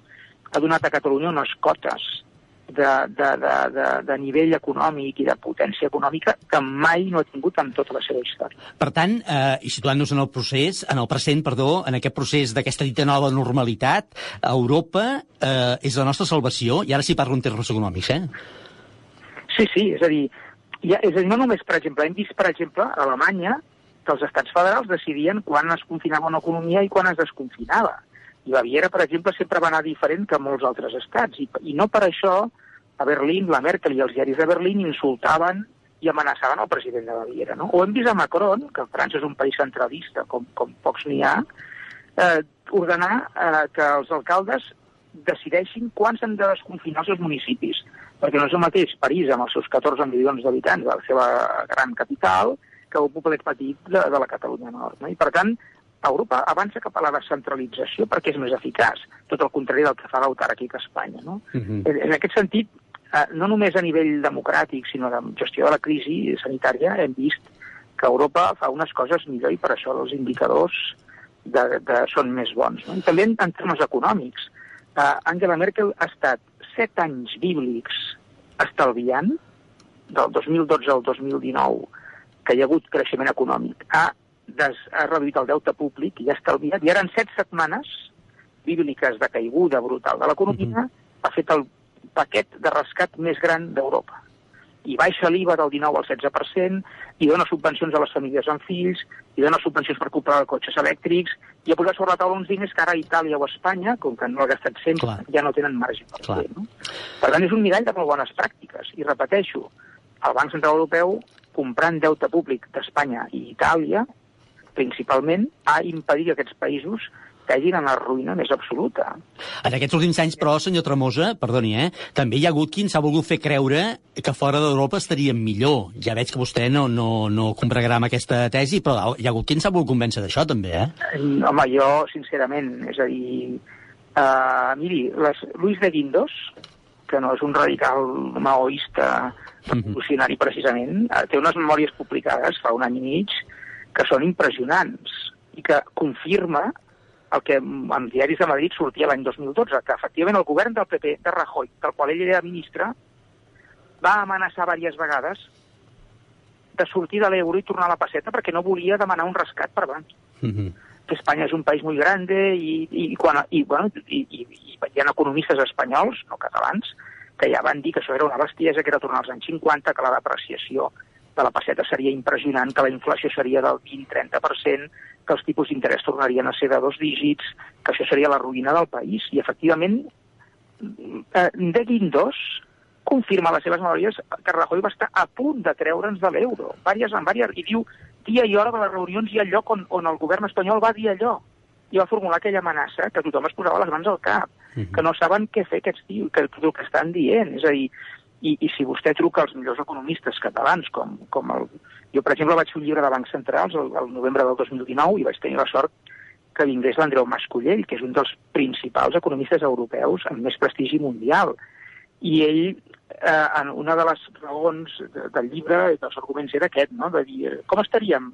Speaker 16: ha donat a Catalunya unes cotes de, de, de, de, de nivell econòmic i de potència econòmica que mai no ha tingut en tota la seva història.
Speaker 2: Per tant, eh, i situant-nos en el procés, en el present, perdó, en aquest procés d'aquesta dita nova normalitat, Europa eh, és la nostra salvació, i ara sí parlo en termes econòmics, eh?
Speaker 16: Sí, sí, és a dir, ja, és a dir, no només, per exemple, hem vist, per exemple, a Alemanya, que els estats federals decidien quan es confinava una economia i quan es desconfinava. I Baviera, per exemple, sempre va anar diferent que molts altres estats. I, I no per això a Berlín, la Merkel i els diaris de Berlín insultaven i amenaçaven el president de Baviera. No? O hem vist a Macron, que França és un país centralista, com, com pocs n'hi ha, eh, ordenar eh, que els alcaldes decideixin quan s'han de desconfinar els seus municipis. Perquè no és el mateix París, amb els seus 14 milions d'habitants, de la seva gran capital, que un poblet petit de, de la Catalunya Nord. No? I, per tant, Europa avança cap a la descentralització perquè és més eficaç, tot el contrari del que fa l'autarquia a Espanya. No?
Speaker 2: Mhm.
Speaker 16: En, en aquest sentit, eh, no només a nivell democràtic, sinó de gestió de la crisi sanitària, hem vist que Europa fa unes coses millor i per això els indicadors de, de, són més bons. No? I també en, en termes econòmics. Eh, Angela Merkel ha estat set anys bíblics estalviant, del 2012 al 2019, que hi ha hagut creixement econòmic, ha, des, ha reduït el deute públic i ha estalviat, i ara en set setmanes bíbliques de caiguda brutal de l'economia, ha fet el paquet de rescat més gran d'Europa. I baixa l'IVA del 19 al 16%, i dona subvencions a les famílies amb fills, i dona subvencions per comprar cotxes elèctrics, i ha posat sobre la taula uns diners que ara a Itàlia o a Espanya, com que no l'ha gastat sempre,
Speaker 2: Clar.
Speaker 16: ja no tenen marge per
Speaker 2: Clar.
Speaker 16: fer. No? Per tant, és un mirall de molt bones pràctiques. I repeteixo, el Banc Central Europeu, comprant deute públic d'Espanya i Itàlia, principalment, ha impedit que aquests països caiguin en la ruïna més absoluta.
Speaker 2: En aquests últims anys, però, senyor Tremosa, perdoni, eh, també hi ha hagut qui ens ha volgut fer creure que fora d'Europa estaríem millor. Ja veig que vostè no, no, no combregarà amb aquesta tesi, però hi ha hagut qui ens ha volgut convèncer d'això, també, eh?
Speaker 16: Eh, Home, jo, sincerament, és a dir... Uh, miri, les, Luis de Guindos, que no és un radical maoista revolucionari precisament, uh, té unes memòries publicades fa un any i mig que són impressionants i que confirma el que en diaris de Madrid sortia l'any 2012, que efectivament el govern del PP de Rajoy, del qual ell era ministre, va amenaçar diverses vegades de sortir de l'euro i tornar a la passeta perquè no volia demanar un rescat per bancs
Speaker 2: Mhm.
Speaker 16: que Espanya és un país molt grande i, i, quan, i, bueno, i, i, i hi ha economistes espanyols, no catalans, que ja van dir que això era una bestiesa, que era tornar als anys 50, que la depreciació de la passeta seria impressionant, que la inflació seria del 20-30%, que els tipus d'interès tornarien a ser de dos dígits, que això seria la ruïna del país. I, efectivament, eh, de Guindos confirma les seves memòries que Rajoy va estar a punt de treure'ns de l'euro, vàries en vàries, i diu dia i hora de les reunions i el lloc on, on el govern espanyol va dir allò i va formular aquella amenaça que tothom es posava les mans al cap, que no saben què fer aquests tios, que el que estan dient. És a dir, i, i si vostè truca als millors economistes catalans, com, com el... Jo, per exemple, vaig fer un llibre de bancs centrals el, el novembre del 2019 i vaig tenir la sort que vingués l'Andreu Mascollell, que és un dels principals economistes europeus amb més prestigi mundial. I ell, eh, en una de les raons de, del llibre, dels arguments, era aquest, no? de dir, eh, com estaríem,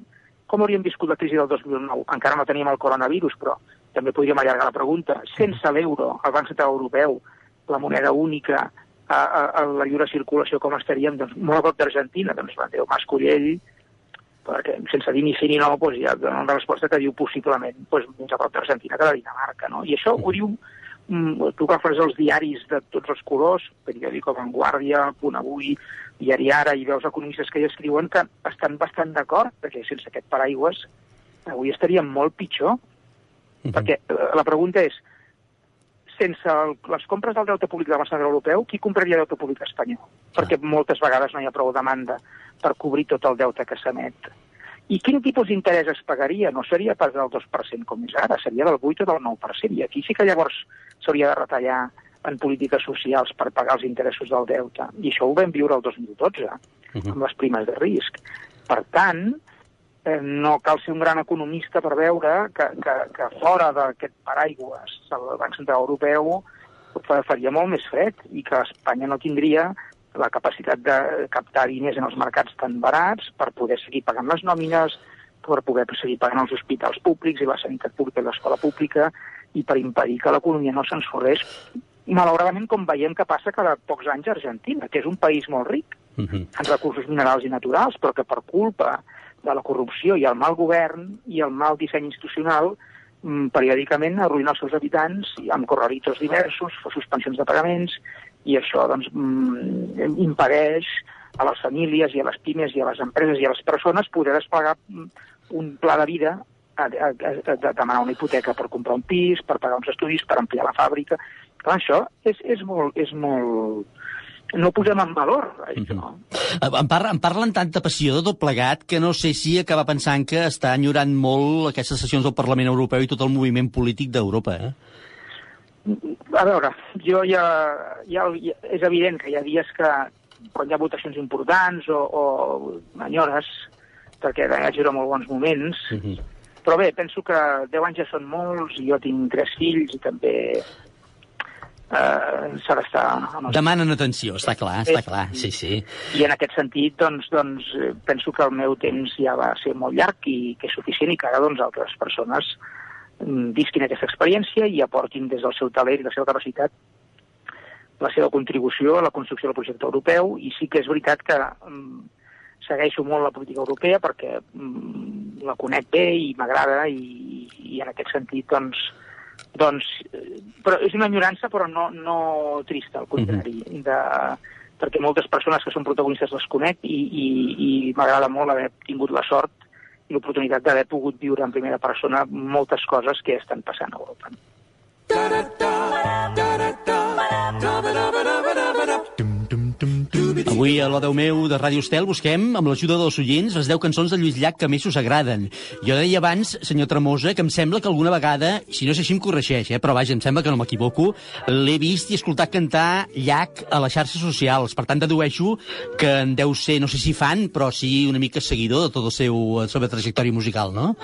Speaker 16: com hauríem viscut la crisi del 2009? Encara no teníem el coronavirus, però també podríem allargar la pregunta. Sense l'euro, el Banc Central Europeu, la moneda única, a, a, a la lliure circulació, com estaríem? Doncs molt a prop d'Argentina, doncs l'Andreu Mascollell, perquè sense dir ni sí ni no, doncs ja dona una resposta que diu possiblement doncs, més a prop d'Argentina que de Dinamarca. No? I això ho diu, mm, tu agafes els diaris de tots els colors, periòdico Vanguardia, Punt Avui, Diari Ara, i veus economistes que hi escriuen que estan bastant d'acord, perquè sense aquest paraigües avui estaríem molt pitjor. Perquè eh, la pregunta és, sense el, les compres del deute públic del Banc Europeu, qui compraria deute públic espanyol? Perquè moltes vegades no hi ha prou demanda per cobrir tot el deute que s'emet. I quin tipus d'interès es pagaria? No seria pas del 2% com és ara, seria del 8 o del 9%. I aquí sí que llavors s'hauria de retallar en polítiques socials per pagar els interessos del deute. I això ho vam viure el 2012, amb les primes de risc. Per tant, no cal ser un gran economista per veure que, que, que fora d'aquest paraigües del Banc Central Europeu fa- faria molt més fred i que Espanya no tindria la capacitat de captar diners en els mercats tan barats per poder seguir pagant les nòmines, per poder seguir pagant els hospitals públics i la sanitat pública i l'escola pública i per impedir que l'economia no s'ensorrés. Malauradament com veiem que passa cada pocs anys a Argentina, que és un país molt ric en recursos minerals i naturals, però que per culpa de la corrupció i el mal govern i el mal disseny institucional mm, periòdicament arruïna els seus habitants amb corralitos diversos, suspensions de pagaments, i això doncs, mm, impedeix a les famílies i a les pimes i a les empreses i a les persones poder desplegar mm, un pla de vida a, a, a, a demanar una hipoteca per comprar un pis, per pagar uns estudis, per ampliar la fàbrica. Clar, això és, és molt... És molt no posem en valor, això.
Speaker 2: Eh, En, parla, en parlen tanta passió de tot plegat que no sé si acaba pensant que està enyorant molt aquestes sessions del Parlament Europeu i tot el moviment polític d'Europa, eh?
Speaker 16: A veure, jo ja, ja, ja... És evident que hi ha dies que quan hi ha votacions importants o, o enyores, perquè vaig viure molt bons moments, però bé, penso que 10 anys ja són molts, i jo tinc tres fills i també eh, s'ha d'estar... amb els
Speaker 2: Demanen atenció, està clar, està clar, sí, sí.
Speaker 16: I en aquest sentit, doncs, doncs, eh, penso que el meu temps ja va ser molt llarg i que és suficient i que ara doncs, altres persones mm, visquin aquesta experiència i aportin des del seu talent i la seva capacitat la seva contribució a la construcció del projecte europeu i sí que és veritat que mm, segueixo molt la política europea perquè mm, la conec bé i m'agrada i, i en aquest sentit doncs, doncs eh, però és una enyorança però no, no trista, al contrari de, perquè moltes persones que són protagonistes les conec i, i, i m'agrada molt haver tingut la sort i l'oportunitat d'haver pogut viure en primera persona moltes coses que estan passant a Europa.
Speaker 2: Avui a l'Odeu meu de Ràdio Estel busquem, amb l'ajuda dels oients, les 10 cançons de Lluís Llach que més us agraden. Jo deia abans, senyor Tremosa, que em sembla que alguna vegada, si no és així em corregeix, eh, però vaja, em sembla que no m'equivoco, l'he vist i escoltat cantar Llach a les xarxes socials. Per tant, dedueixo que en deu ser, no sé si fan, però sí una mica seguidor de tot el seu, la seva trajectòria musical, no?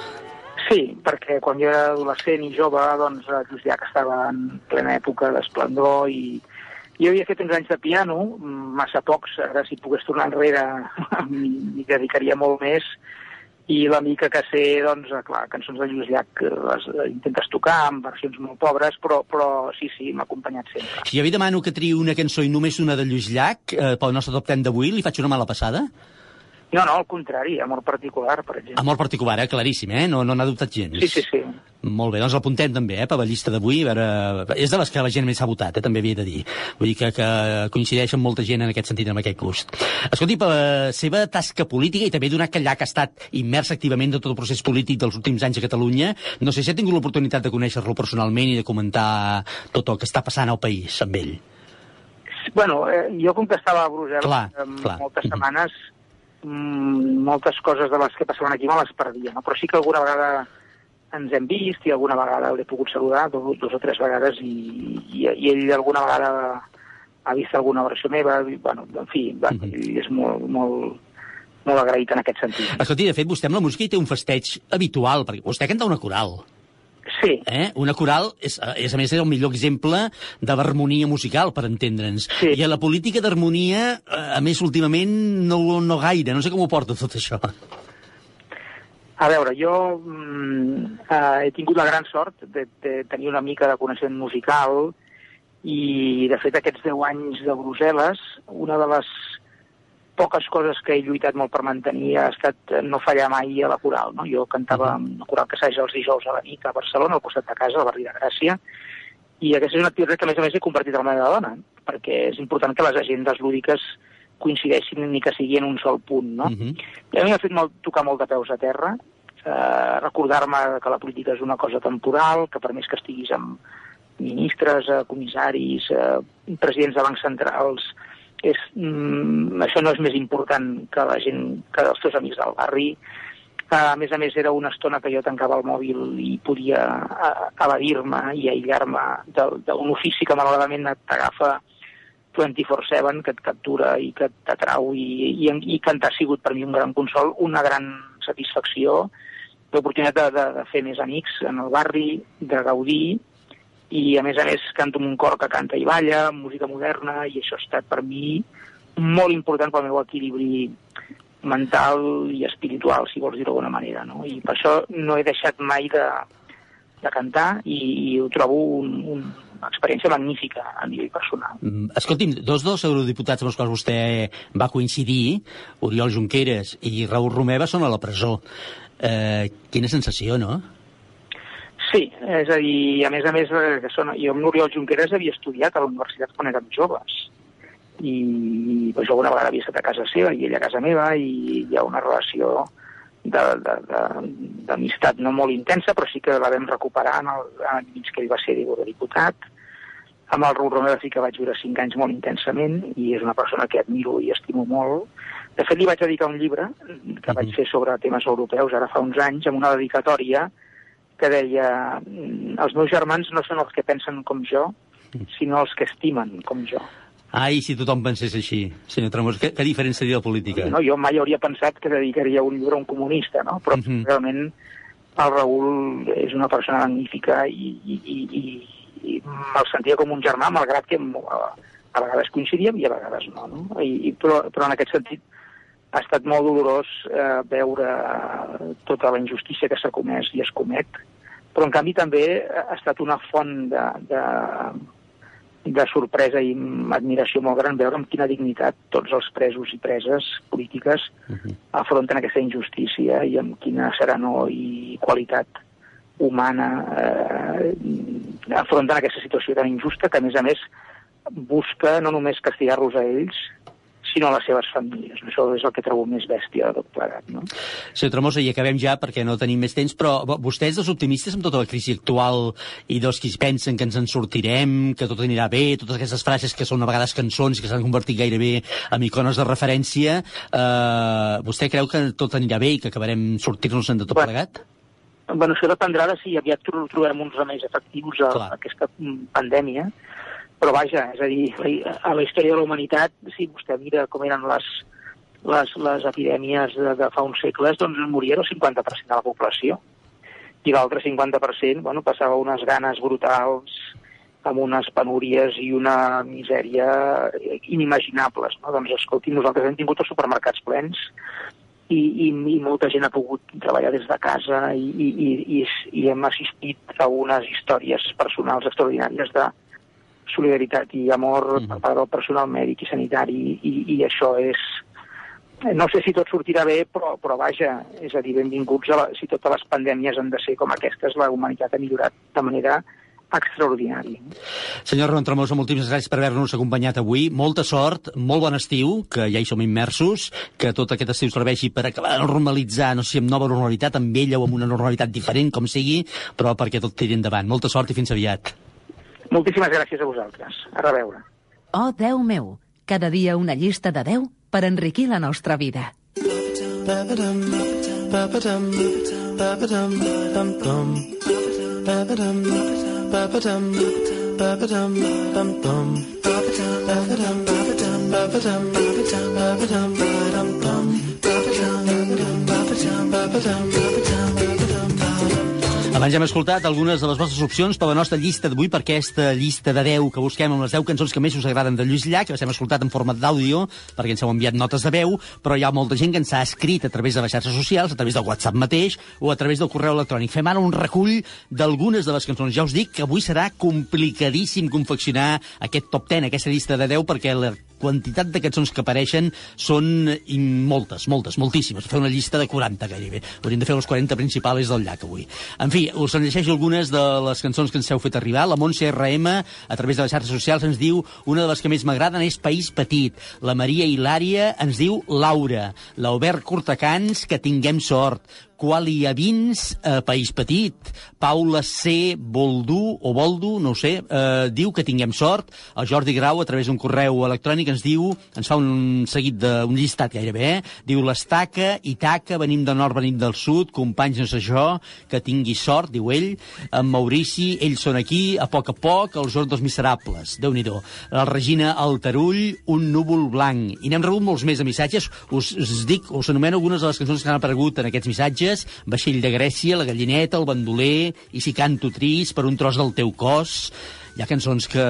Speaker 16: Sí, perquè quan jo era adolescent i jove, doncs Lluís Llach estava en plena època d'esplendor i jo havia fet uns anys de piano, massa pocs, ara si pogués tornar enrere m'hi dedicaria molt més, i la mica que sé, doncs, eh, clar, cançons de Lluís Llach eh, les eh, intentes tocar amb versions molt pobres, però, però sí, sí, m'ha acompanyat sempre.
Speaker 2: Si jo vi demano que triï una cançó i només una de Lluís Llach eh, pel nostre top 10 d'avui, li faig una mala passada?
Speaker 16: No, no, al contrari, amor particular, per exemple.
Speaker 2: Amor particular, eh? claríssim, eh? No no n'ha dubtat gens.
Speaker 16: Sí, sí, sí.
Speaker 2: Molt bé, doncs l'apuntem també, eh, per la llista d'avui. veure, És de les que la gent més ha votat, eh, també havia de dir. Vull dir que, que coincideix amb molta gent en aquest sentit, amb aquest gust. Escolti, per la seva tasca política i també donat que allà que ha estat immers activament de tot el procés polític dels últims anys a Catalunya, no sé si ha tingut l'oportunitat de conèixer-lo personalment i de comentar tot el que està passant al país amb ell.
Speaker 16: Bueno, eh, jo com que estava a Brussel·les
Speaker 2: Clar,
Speaker 16: eh,
Speaker 2: clar.
Speaker 16: moltes setmanes, mm, moltes coses de les que passaven aquí me les perdia, no? però sí que alguna vegada ens hem vist i alguna vegada l'he pogut saludar, dos, dos o tres vegades, i, i, i ell alguna vegada ha vist alguna versió meva, i, bueno, en fi, va,
Speaker 2: Mhm.
Speaker 16: ell és molt, molt, molt agraït en aquest sentit.
Speaker 2: Escolti, de fet, vostè amb la música hi té un festeig habitual, perquè vostè canta una coral.
Speaker 16: Sí.
Speaker 2: Eh? Una coral és, és, a més, és el millor exemple de l'harmonia musical, per entendre'ns.
Speaker 16: Sí.
Speaker 2: I a la política d'harmonia, eh, a més, últimament, no, no gaire. No sé com ho porta tot això.
Speaker 16: A veure, jo mm, eh, he tingut la gran sort de, de tenir una mica de coneixement musical i, de fet, aquests 10 anys de Brussel·les, una de les poques coses que he lluitat molt per mantenir ha estat eh, no fallar mai a la coral. No? Jo cantava en una coral que s'haja els dijous a la nit a Barcelona, al costat de casa, al barri de Gràcia, i aquesta és una activitat que, a més a més, he compartit amb la meva dona, perquè és important que les agendes lúdiques coincideixin ni que sigui en un sol punt, no? I a mi m'ha fet molt, tocar molt de peus a terra, eh, recordar-me que la política és una cosa temporal, que per més que estiguis amb ministres, eh, comissaris, eh, presidents de bancs centrals, és, mm, això no és més important que la gent, que els teus amics del barri, A més a més, era una estona que jo tancava el mòbil i podia evadir-me i aïllar-me d'un ofici que malauradament t'agafa 24-7, que et captura i que t'atrau i, i, i cantar ha sigut per mi un gran consol, una gran satisfacció, l'oportunitat de, de, de fer més amics en el barri, de gaudir, i a més a més canto amb un cor que canta i balla, música moderna, i això ha estat per mi molt important pel meu equilibri mental i espiritual, si vols dir-ho d'alguna manera. No? I per això no he deixat mai de, de cantar i, i ho trobo un, un, una experiència magnífica a nivell personal.
Speaker 2: Mm, Escolti'm, dos dels eurodiputats amb els quals vostè va coincidir, Oriol Junqueras i Raül Romeva, són a la presó. Eh, quina sensació, no?
Speaker 16: Sí, és a dir, a més a més, eh, que són, jo amb l'Oriol Junqueras havia estudiat a la universitat quan érem joves i pues, jo una vegada havia estat a casa seva i ella a casa meva i hi ha una relació d'amistat no molt intensa, però sí que la vam recuperar en el, en mig que ell va ser diputat. Amb el Raül Romeva sí que vaig viure cinc anys molt intensament i és una persona que admiro i estimo molt. De fet, li vaig dedicar un llibre que vaig fer sobre temes europeus ara fa uns anys, amb una dedicatòria que deia "Mm, els meus germans no són els que pensen com jo, sinó els que estimen com jo.
Speaker 2: Ai, si tothom pensés així, senyor Tramos, que, que diferent seria la política?
Speaker 16: No, jo mai hauria pensat que dedicaria un llibre a un comunista, no? però
Speaker 2: Mhm.
Speaker 16: realment el Raül és una persona magnífica i, i, i, i, i me'l sentia com un germà, malgrat que mo- a, a vegades coincidíem i a vegades no. no? I, i, però, però en aquest sentit ha estat molt dolorós eh, veure tota la injustícia que s'ha comès i es comet, però en canvi també ha estat una font de, de, de sorpresa i admiració molt gran veure amb quina dignitat tots els presos i preses polítiques afronten aquesta injustícia i amb quina serenor i qualitat humana eh, afronten aquesta situació tan injusta que, a més a més, busca no només castigar-los a ells, sinó a les seves famílies. Això és el que trobo més bèstia de tot plegat. No?
Speaker 2: Senyor Tremosa, i acabem ja perquè no tenim més temps, però vo- vostès, dels optimistes amb tota la crisi actual i dels que pensen que ens en sortirem, que tot anirà bé, totes aquestes frases que són a vegades cançons que s'han convertit gairebé en icones de referència, eh, vostè creu que tot anirà bé i que acabarem sortir-nos-en de tot plegat?
Speaker 16: Bueno, això dependrà de si aviat tro- trobem uns remeis efectius a, a aquesta mm, pandèmia, però vaja, és a dir, a la història de la humanitat, si vostè mira com eren les, les, les epidèmies de, de fa uns segles, doncs moria el 50% de la població. I l'altre 50%, bueno, passava unes ganes brutals, amb unes penúries i una misèria inimaginables. No? Doncs, escolti, nosaltres hem tingut els supermercats plens, i, i, i molta gent ha pogut treballar des de casa i, i, i, i hem assistit a unes històries personals extraordinàries de solidaritat i amor per part del personal mèdic i sanitari i, i això és no sé si tot sortirà bé, però, però vaja, és a dir, benvinguts a la, si totes les pandèmies han de ser com aquestes, la humanitat ha millorat de manera extraordinària.
Speaker 2: Senyor Ramon Tremosa, moltíssimes gràcies per haver-nos acompanyat avui. Molta sort, molt bon estiu, que ja hi som immersos, que tot aquest estiu serveixi per acabar de normalitzar, no sé si amb nova normalitat, amb ella o amb una normalitat diferent, com sigui, però perquè tot tiri endavant. Molta sort i fins aviat.
Speaker 16: Moltíssimes gràcies a vosaltres. A reveure.
Speaker 3: Oh, Déu meu, cada dia una llista de 10 per enriquir la nostra vida.
Speaker 13: Ba-ba-dum, ba-ba-dum, ba-ba-dum. Ba-ba-dum, ba-ba-dum, ba-ba-dum, bum-bum. Ba-ba-dum, ba-ba-dum, ba-ba-dum, ba-ba-dum, ba-ba-dum, ba-dum-bum. Ba-ba-dum, ba-ba-dum, ba-ba-dum, ba-ba-dum, ba-ba-dum, ba-dum.
Speaker 2: Abans ja hem escoltat algunes de les vostres opcions per la nostra llista d'avui, per aquesta llista de 10 que busquem amb les 10 cançons que més us agraden de Lluís Llach, les hem escoltat en format d'àudio, perquè ens heu enviat notes de veu, però hi ha molta gent que ens ha escrit a través de les xarxes socials, a través del WhatsApp mateix o a través del correu electrònic. Fem ara un recull d'algunes de les cançons. Ja us dic que avui serà complicadíssim confeccionar aquest top 10, aquesta llista de 10, perquè la quantitat de cançons que apareixen són i moltes, moltes, moltíssimes. Fer una llista de 40 gairebé. Hauríem de fer les 40 principals del llac avui. En fi, us en llegeixo algunes de les cançons que ens heu fet arribar. La Montse RM, a través de les xarxes socials, ens diu una de les que més m'agraden és País Petit. La Maria Hilària ens diu Laura. L'Albert Cortacans, que tinguem sort. Qualiavins, eh, País Petit, Paula C. Boldú, o Boldu, no ho sé, eh, diu que tinguem sort. El Jordi Grau, a través d'un correu electrònic, ens diu, ens fa un seguit d'un llistat gairebé, eh? diu l'estaca, Itaca, venim del nord, venim del sud, companys no sé jo, que tingui sort, diu ell, en Maurici, ells són aquí, a poc a poc, els Hordos Miserables, déu nhi La Regina Altarull, un núvol blanc. I n'hem rebut molts més de missatges, us, us dic, us anomeno algunes de les cançons que han aparegut en aquests missatges, Vaixell de Grècia, La Gallineta, El Bandoler, I si canto trist, Per un tros del teu cos... Hi ha cançons que,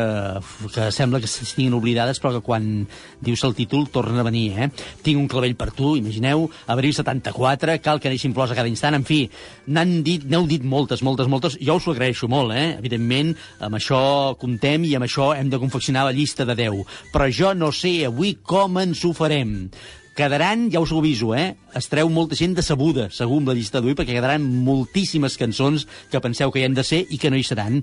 Speaker 2: que sembla que estiguin oblidades, però que quan dius el títol tornen a venir, eh? Tinc un clavell per tu, imagineu, Abril 74, cal que neixin plors a cada instant, en fi, n'han dit, n'heu dit moltes, moltes, moltes, jo us ho agraeixo molt, eh? Evidentment, amb això comptem i amb això hem de confeccionar la llista de 10. Però jo no sé avui com ens ho farem quedaran, ja us ho aviso, eh? Es treu molta gent decebuda, segur, amb la llista d'avui, perquè quedaran moltíssimes cançons que penseu que hi han de ser i que no hi seran.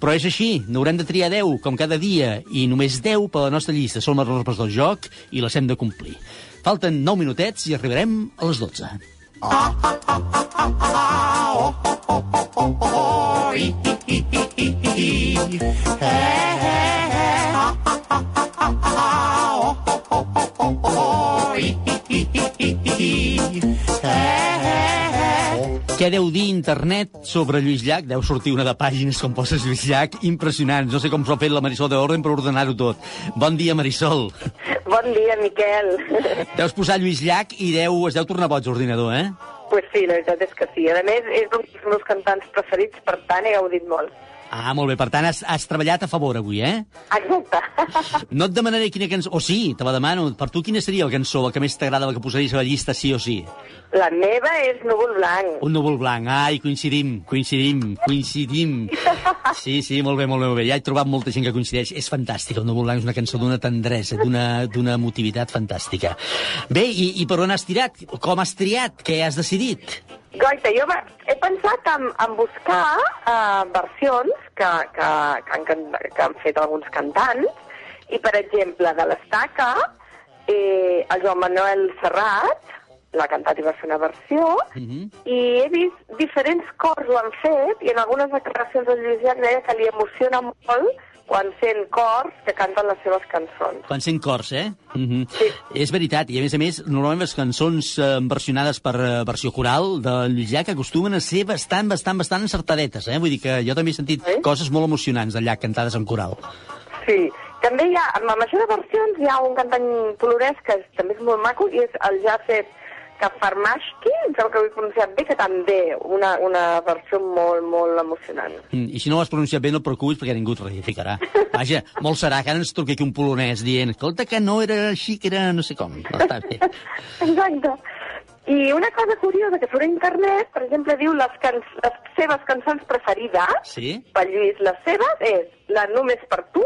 Speaker 2: Però és així, n'haurem de triar 10, com cada dia, i només 10 per la nostra llista. Som les regles del joc i les hem de complir. Falten 9 minutets i arribarem a les 12. Què deu dir internet sobre Lluís Llach? Deu sortir una de pàgines com poses Lluís Llach, impressionants. No sé com s'ho ha fet la Marisol de Orden per ordenar-ho tot. Bon dia, Marisol.
Speaker 17: Bon dia, Miquel.
Speaker 2: Deus posar Lluís Llach i deu, es deu tornar boig l'ordinador, eh?
Speaker 17: pues sí, la veritat és que sí. A més, és un dels meus cantants preferits, per tant, he gaudit molt.
Speaker 2: Ah, molt bé. Per tant, has, has treballat a favor avui, eh?
Speaker 17: Exacte.
Speaker 2: No et demanaré quina cançó... O sí, te la demano. Per tu, quina seria la cançó, la que més t'agrada, la que posaries a la llista, sí o sí?
Speaker 17: La meva és Núvol Blanc.
Speaker 2: Un núvol blanc. Ai, coincidim, coincidim, coincidim. Sí, sí, molt bé, molt bé, molt bé. Ja he trobat molta gent que coincideix. És fantàstica, el núvol blanc és una cançó d'una tendresa, d'una emotivitat fantàstica. Bé, i, i per on has tirat? Com has triat? Què has decidit?
Speaker 17: Goita, jo he pensat en, en buscar uh, versions que, que, que, han, que han fet alguns cantants, i, per exemple, de l'Estaca, eh, el Joan Manuel Serrat l'ha cantat i va fer una versió, i he vist diferents cors ho han fet, i en algunes declaracions del Lluís Llach deia que li emociona molt quan sent cors que canten les seves cançons.
Speaker 2: Quan sent cors, eh? Mm -hmm. sí. És veritat, i a més a més, normalment les cançons eh, versionades per eh, versió coral de Lluís Llach acostumen a ser bastant, bastant, bastant encertadetes, eh? Vull dir que jo també he sentit
Speaker 17: Sí?
Speaker 2: coses molt emocionants Llach cantades en coral.
Speaker 17: Sí, també hi ha, en la major de versions hi ha un cantant polonès que també és molt maco i és el Jacek Kafarmashki, em sembla que ho he pronunciat bé, que també una, una versió molt, molt emocionant.
Speaker 2: Mm, I si no ho has pronunciat bé, no et preocupis perquè ningú et reificarà. Vaja, molt serà que ara ens truqui aquí un polonès dient escolta que no era així, que era no sé com. No, està bé.
Speaker 17: Exacte. I una cosa curiosa que surt a internet, per exemple, diu les, can les seves cançons preferides,
Speaker 2: Sí?
Speaker 17: per Lluís, les seves és la Només per tu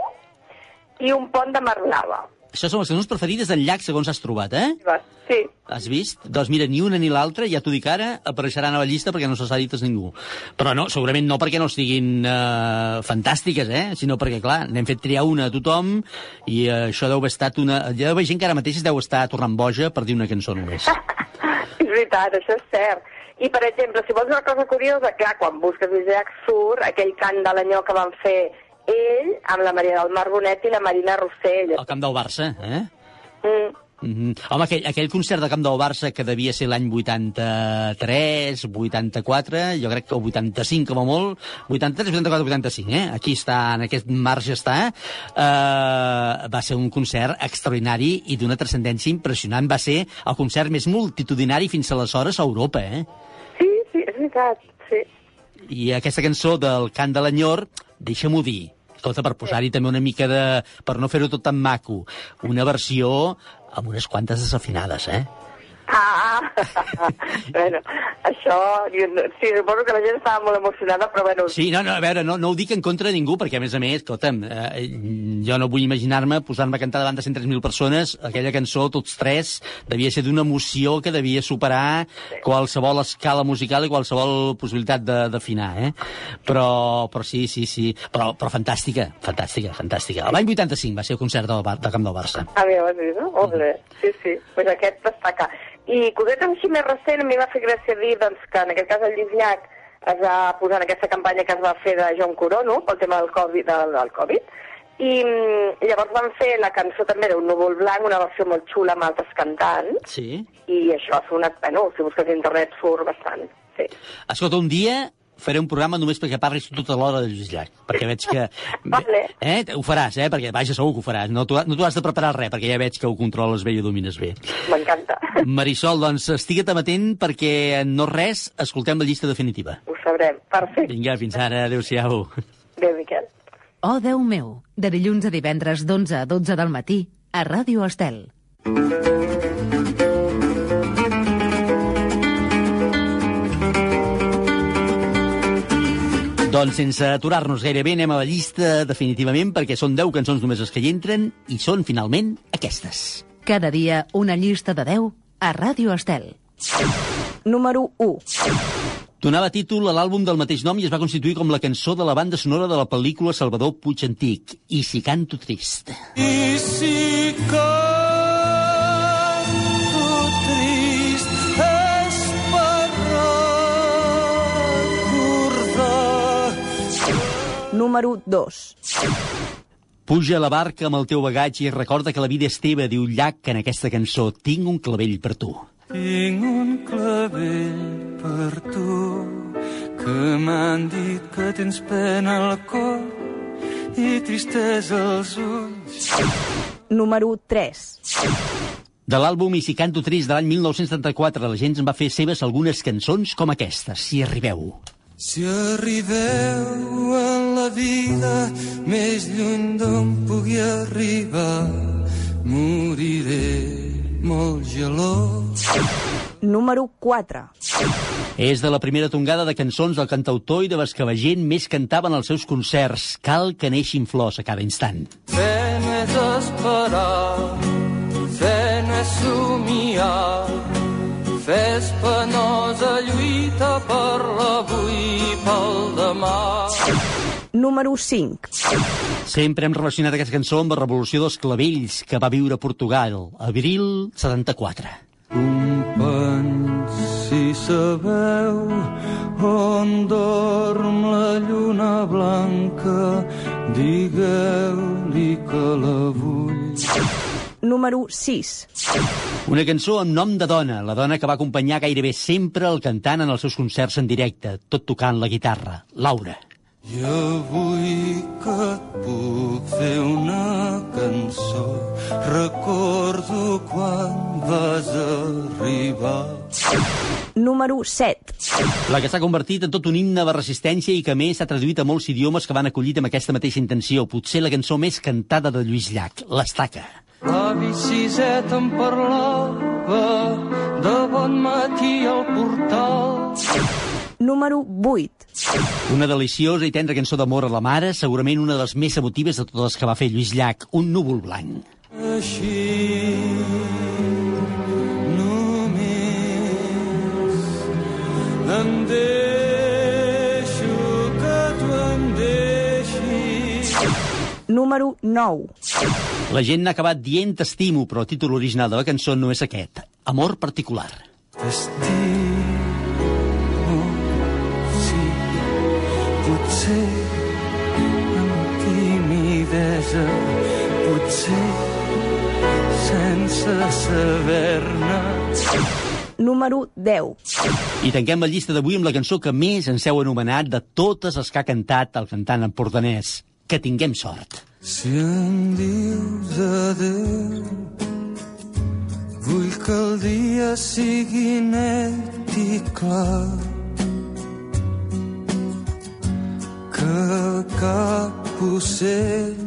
Speaker 17: i un pont de mar blava.
Speaker 2: Això són les cançons preferides del Llach, segons has trobat, eh?
Speaker 17: Sí.
Speaker 2: Has vist? Doncs mira, ni una ni l'altra, ja t'ho dic ara, apareixeran a la llista perquè no se s'ha dit a ningú. Però no, segurament no perquè no estiguin eh, fantàstiques, eh? Sinó perquè, clar, n'hem fet triar una a tothom i eh, això deu haver estat una... Hi deu haver gent que ara mateix es deu estar tornant boja per dir una cançó només.
Speaker 17: És veritat, això és cert. I, per exemple, si vols una cosa curiosa, clar, quan busques Isaac surt aquell cant de l'anyó que van fer ell amb la Maria del Mar Bonet i la Marina Rossell.
Speaker 2: Al camp del Barça, eh?
Speaker 17: Mm.
Speaker 2: Mm -hmm. Home, aquell, aquell concert de Camp del Barça que devia ser l'any 83, 84, jo crec que el 85 com a molt, 83, 84, 85, eh? Aquí està, en aquest marge està, eh, va ser un concert extraordinari i d'una transcendència impressionant. Va ser el concert més multitudinari fins aleshores a Europa, eh?
Speaker 17: Sí, sí, és veritat, sí.
Speaker 2: I aquesta cançó del Cant de l'Enyor, deixa-m'ho dir, escolta, per posar-hi també una mica de... per no fer-ho tot tan maco, una versió amb unes quantes desafinades, eh?
Speaker 17: Ah, bueno, això, jo sí, suposo que la gent estava molt emocionada, però bueno...
Speaker 2: Sí, no, no, a veure, no, no ho dic en contra de ningú, perquè a més a més, escolta'm, eh, jo no vull imaginar-me posar-me a cantar davant de 103.000 persones aquella cançó, tots tres, devia ser d'una emoció que devia superar qualsevol escala musical i qualsevol possibilitat de- d'afinar, eh? Però, però sí, sí, sí, però, però fantàstica, fantàstica, fantàstica. L'any 85 va ser el concert del, Bar- del Camp del Barça.
Speaker 17: Ah, bé, ho has vist, no? Bé. Sí, sí, pues aquest destaca. I cosetes així més recent, mi m'ha fet gràcia dir doncs, que en aquest cas el Lluís Llach es va posar en aquesta campanya que es va fer de Joan Corono pel tema del Covid, del, del Covid i mm, llavors van fer la cançó també d'un núvol blanc, una versió molt xula amb altres cantants,
Speaker 2: Sí.
Speaker 17: i això ha sonat, bueno, si busques a internet surt bastant, sí.
Speaker 2: Escolta, un dia faré un programa només perquè parlis tota l'hora de Lluís Llach, perquè veig que...
Speaker 17: Vale.
Speaker 2: Eh? Ho faràs, eh? Perquè, vaja, segur que ho faràs. No t'ho no has de preparar res, perquè ja veig que ho controles bé i ho domines bé.
Speaker 17: M'encanta.
Speaker 2: Marisol, doncs, estigue't amatent perquè no res, escoltem la llista definitiva.
Speaker 17: Ho sabrem. Perfecte.
Speaker 2: Vinga, fins ara. Adéu-siau.
Speaker 17: Adéu, Miquel.
Speaker 3: Oh, Déu meu, de dilluns a divendres d'11 a 12 del matí a Ràdio Estel.
Speaker 2: Doncs sense aturar-nos gaire bé, anem a la llista definitivament, perquè són 10 cançons només les que hi entren, i són, finalment, aquestes.
Speaker 3: Cada dia una llista de 10 a Ràdio Estel.
Speaker 7: Número 1.
Speaker 2: Donava títol a l'àlbum del mateix nom i es va constituir com la cançó de la banda sonora de la pel·lícula Salvador Puig Antic, I si canto trist.
Speaker 13: I si canto
Speaker 7: Número 2.
Speaker 2: Puja a la barca amb el teu bagatge i recorda que la vida és teva, diu Llach en aquesta cançó. Tinc un clavell per tu.
Speaker 13: Tinc un clavell per tu que m'han dit que tens pena al cor i tristesa als ulls.
Speaker 7: Número 3.
Speaker 2: De l'àlbum I si canto trist de l'any 1974, la gent en va fer seves algunes cançons com aquestes, si arribeu.
Speaker 13: Si arribeu en la vida més lluny d'on pugui arribar, moriré molt gelós.
Speaker 7: Número 4.
Speaker 2: És de la primera tongada de cançons del cantautor i de les que la gent més cantaven als seus concerts. Cal que neixin flors a cada instant.
Speaker 13: Fe no és esperar, fe no és somiar, fe és penosa lluita per l'avui i pel demà.
Speaker 7: Número 5.
Speaker 2: Sempre hem relacionat aquesta cançó amb la revolució dels clavells que va viure a Portugal, abril 74.
Speaker 13: Companys, si sabeu on dorm la lluna blanca, digueu-li que la vull.
Speaker 7: Número 6.
Speaker 2: Una cançó amb nom de dona, la dona que va acompanyar gairebé sempre el cantant en els seus concerts en directe, tot tocant la guitarra, Laura.
Speaker 13: I avui que et puc fer una cançó, recordo quan vas arribar.
Speaker 7: Número 7.
Speaker 2: La que s'ha convertit en tot un himne de resistència i que a més s'ha traduït a molts idiomes que van acollit amb aquesta mateixa intenció, potser la cançó més cantada de Lluís Llach, l'Estaca.
Speaker 13: L'avi Siset em parlava de bon matí al portal.
Speaker 7: Número 8.
Speaker 2: Una deliciosa i tendra cançó d'amor a la mare, segurament una de les més emotives de totes les que va fer Lluís Llach, Un núvol blanc.
Speaker 13: Així només em deixo
Speaker 7: Número 9.
Speaker 2: La gent n'ha acabat dient t'estimo, però el títol original de la cançó no és aquest. Amor particular.
Speaker 13: T'estimo, sí, potser amb timidesa, potser sense saber-ne.
Speaker 7: Número 10.
Speaker 2: I tanquem la llista d'avui amb la cançó que més ens heu anomenat de totes les que ha cantat el cantant empordanès. Que tinguem sort.
Speaker 13: Si em dius adeu, vull que el dia sigui net i clar. Que cap ocell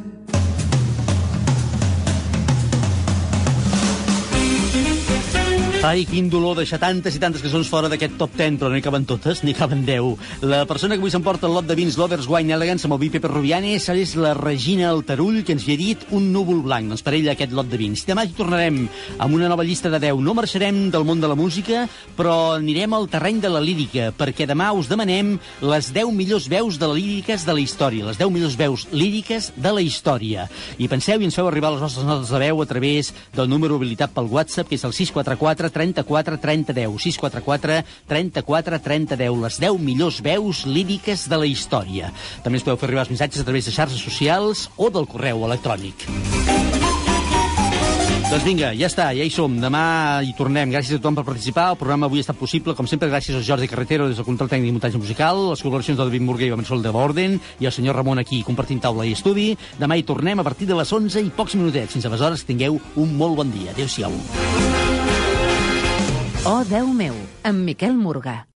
Speaker 2: Ai, quin dolor deixar tantes i tantes cançons fora d'aquest top 10, però no hi caben totes, n'hi caben 10. La persona que avui s'emporta el lot de vins Lovers Wine Elegance amb el vi Pepe Rubianes és la Regina Altarull, que ens ha dit un núvol blanc. Doncs per ella aquest lot de vins. Demà hi tornarem amb una nova llista de 10. No marxarem del món de la música, però anirem al terreny de la lírica, perquè demà us demanem les 10 millors veus de la líriques de la història, les 10 millors veus líriques de la història. I penseu i ens feu arribar les vostres notes de veu a través del número habilitat pel WhatsApp, que és el 644 644 34 30 10. 644 34 30 10. Les 10 millors veus líriques de la història. També ens podeu fer arribar els missatges a través de xarxes socials o del correu electrònic. Doncs vinga, ja està, ja hi som. Demà hi tornem. Gràcies a tothom per participar. El programa avui ha estat possible, com sempre, gràcies al Jordi Carretero des del control tècnic i muntatge musical, les col·laboracions del David Murguer i Mansol de Borden i el senyor Ramon aquí compartint taula i estudi. Demà hi tornem a partir de les 11 i pocs minutets. Fins aleshores, tingueu un molt bon dia. Adéu-siau.
Speaker 3: Oh, Déu meu, amb Miquel Morgà.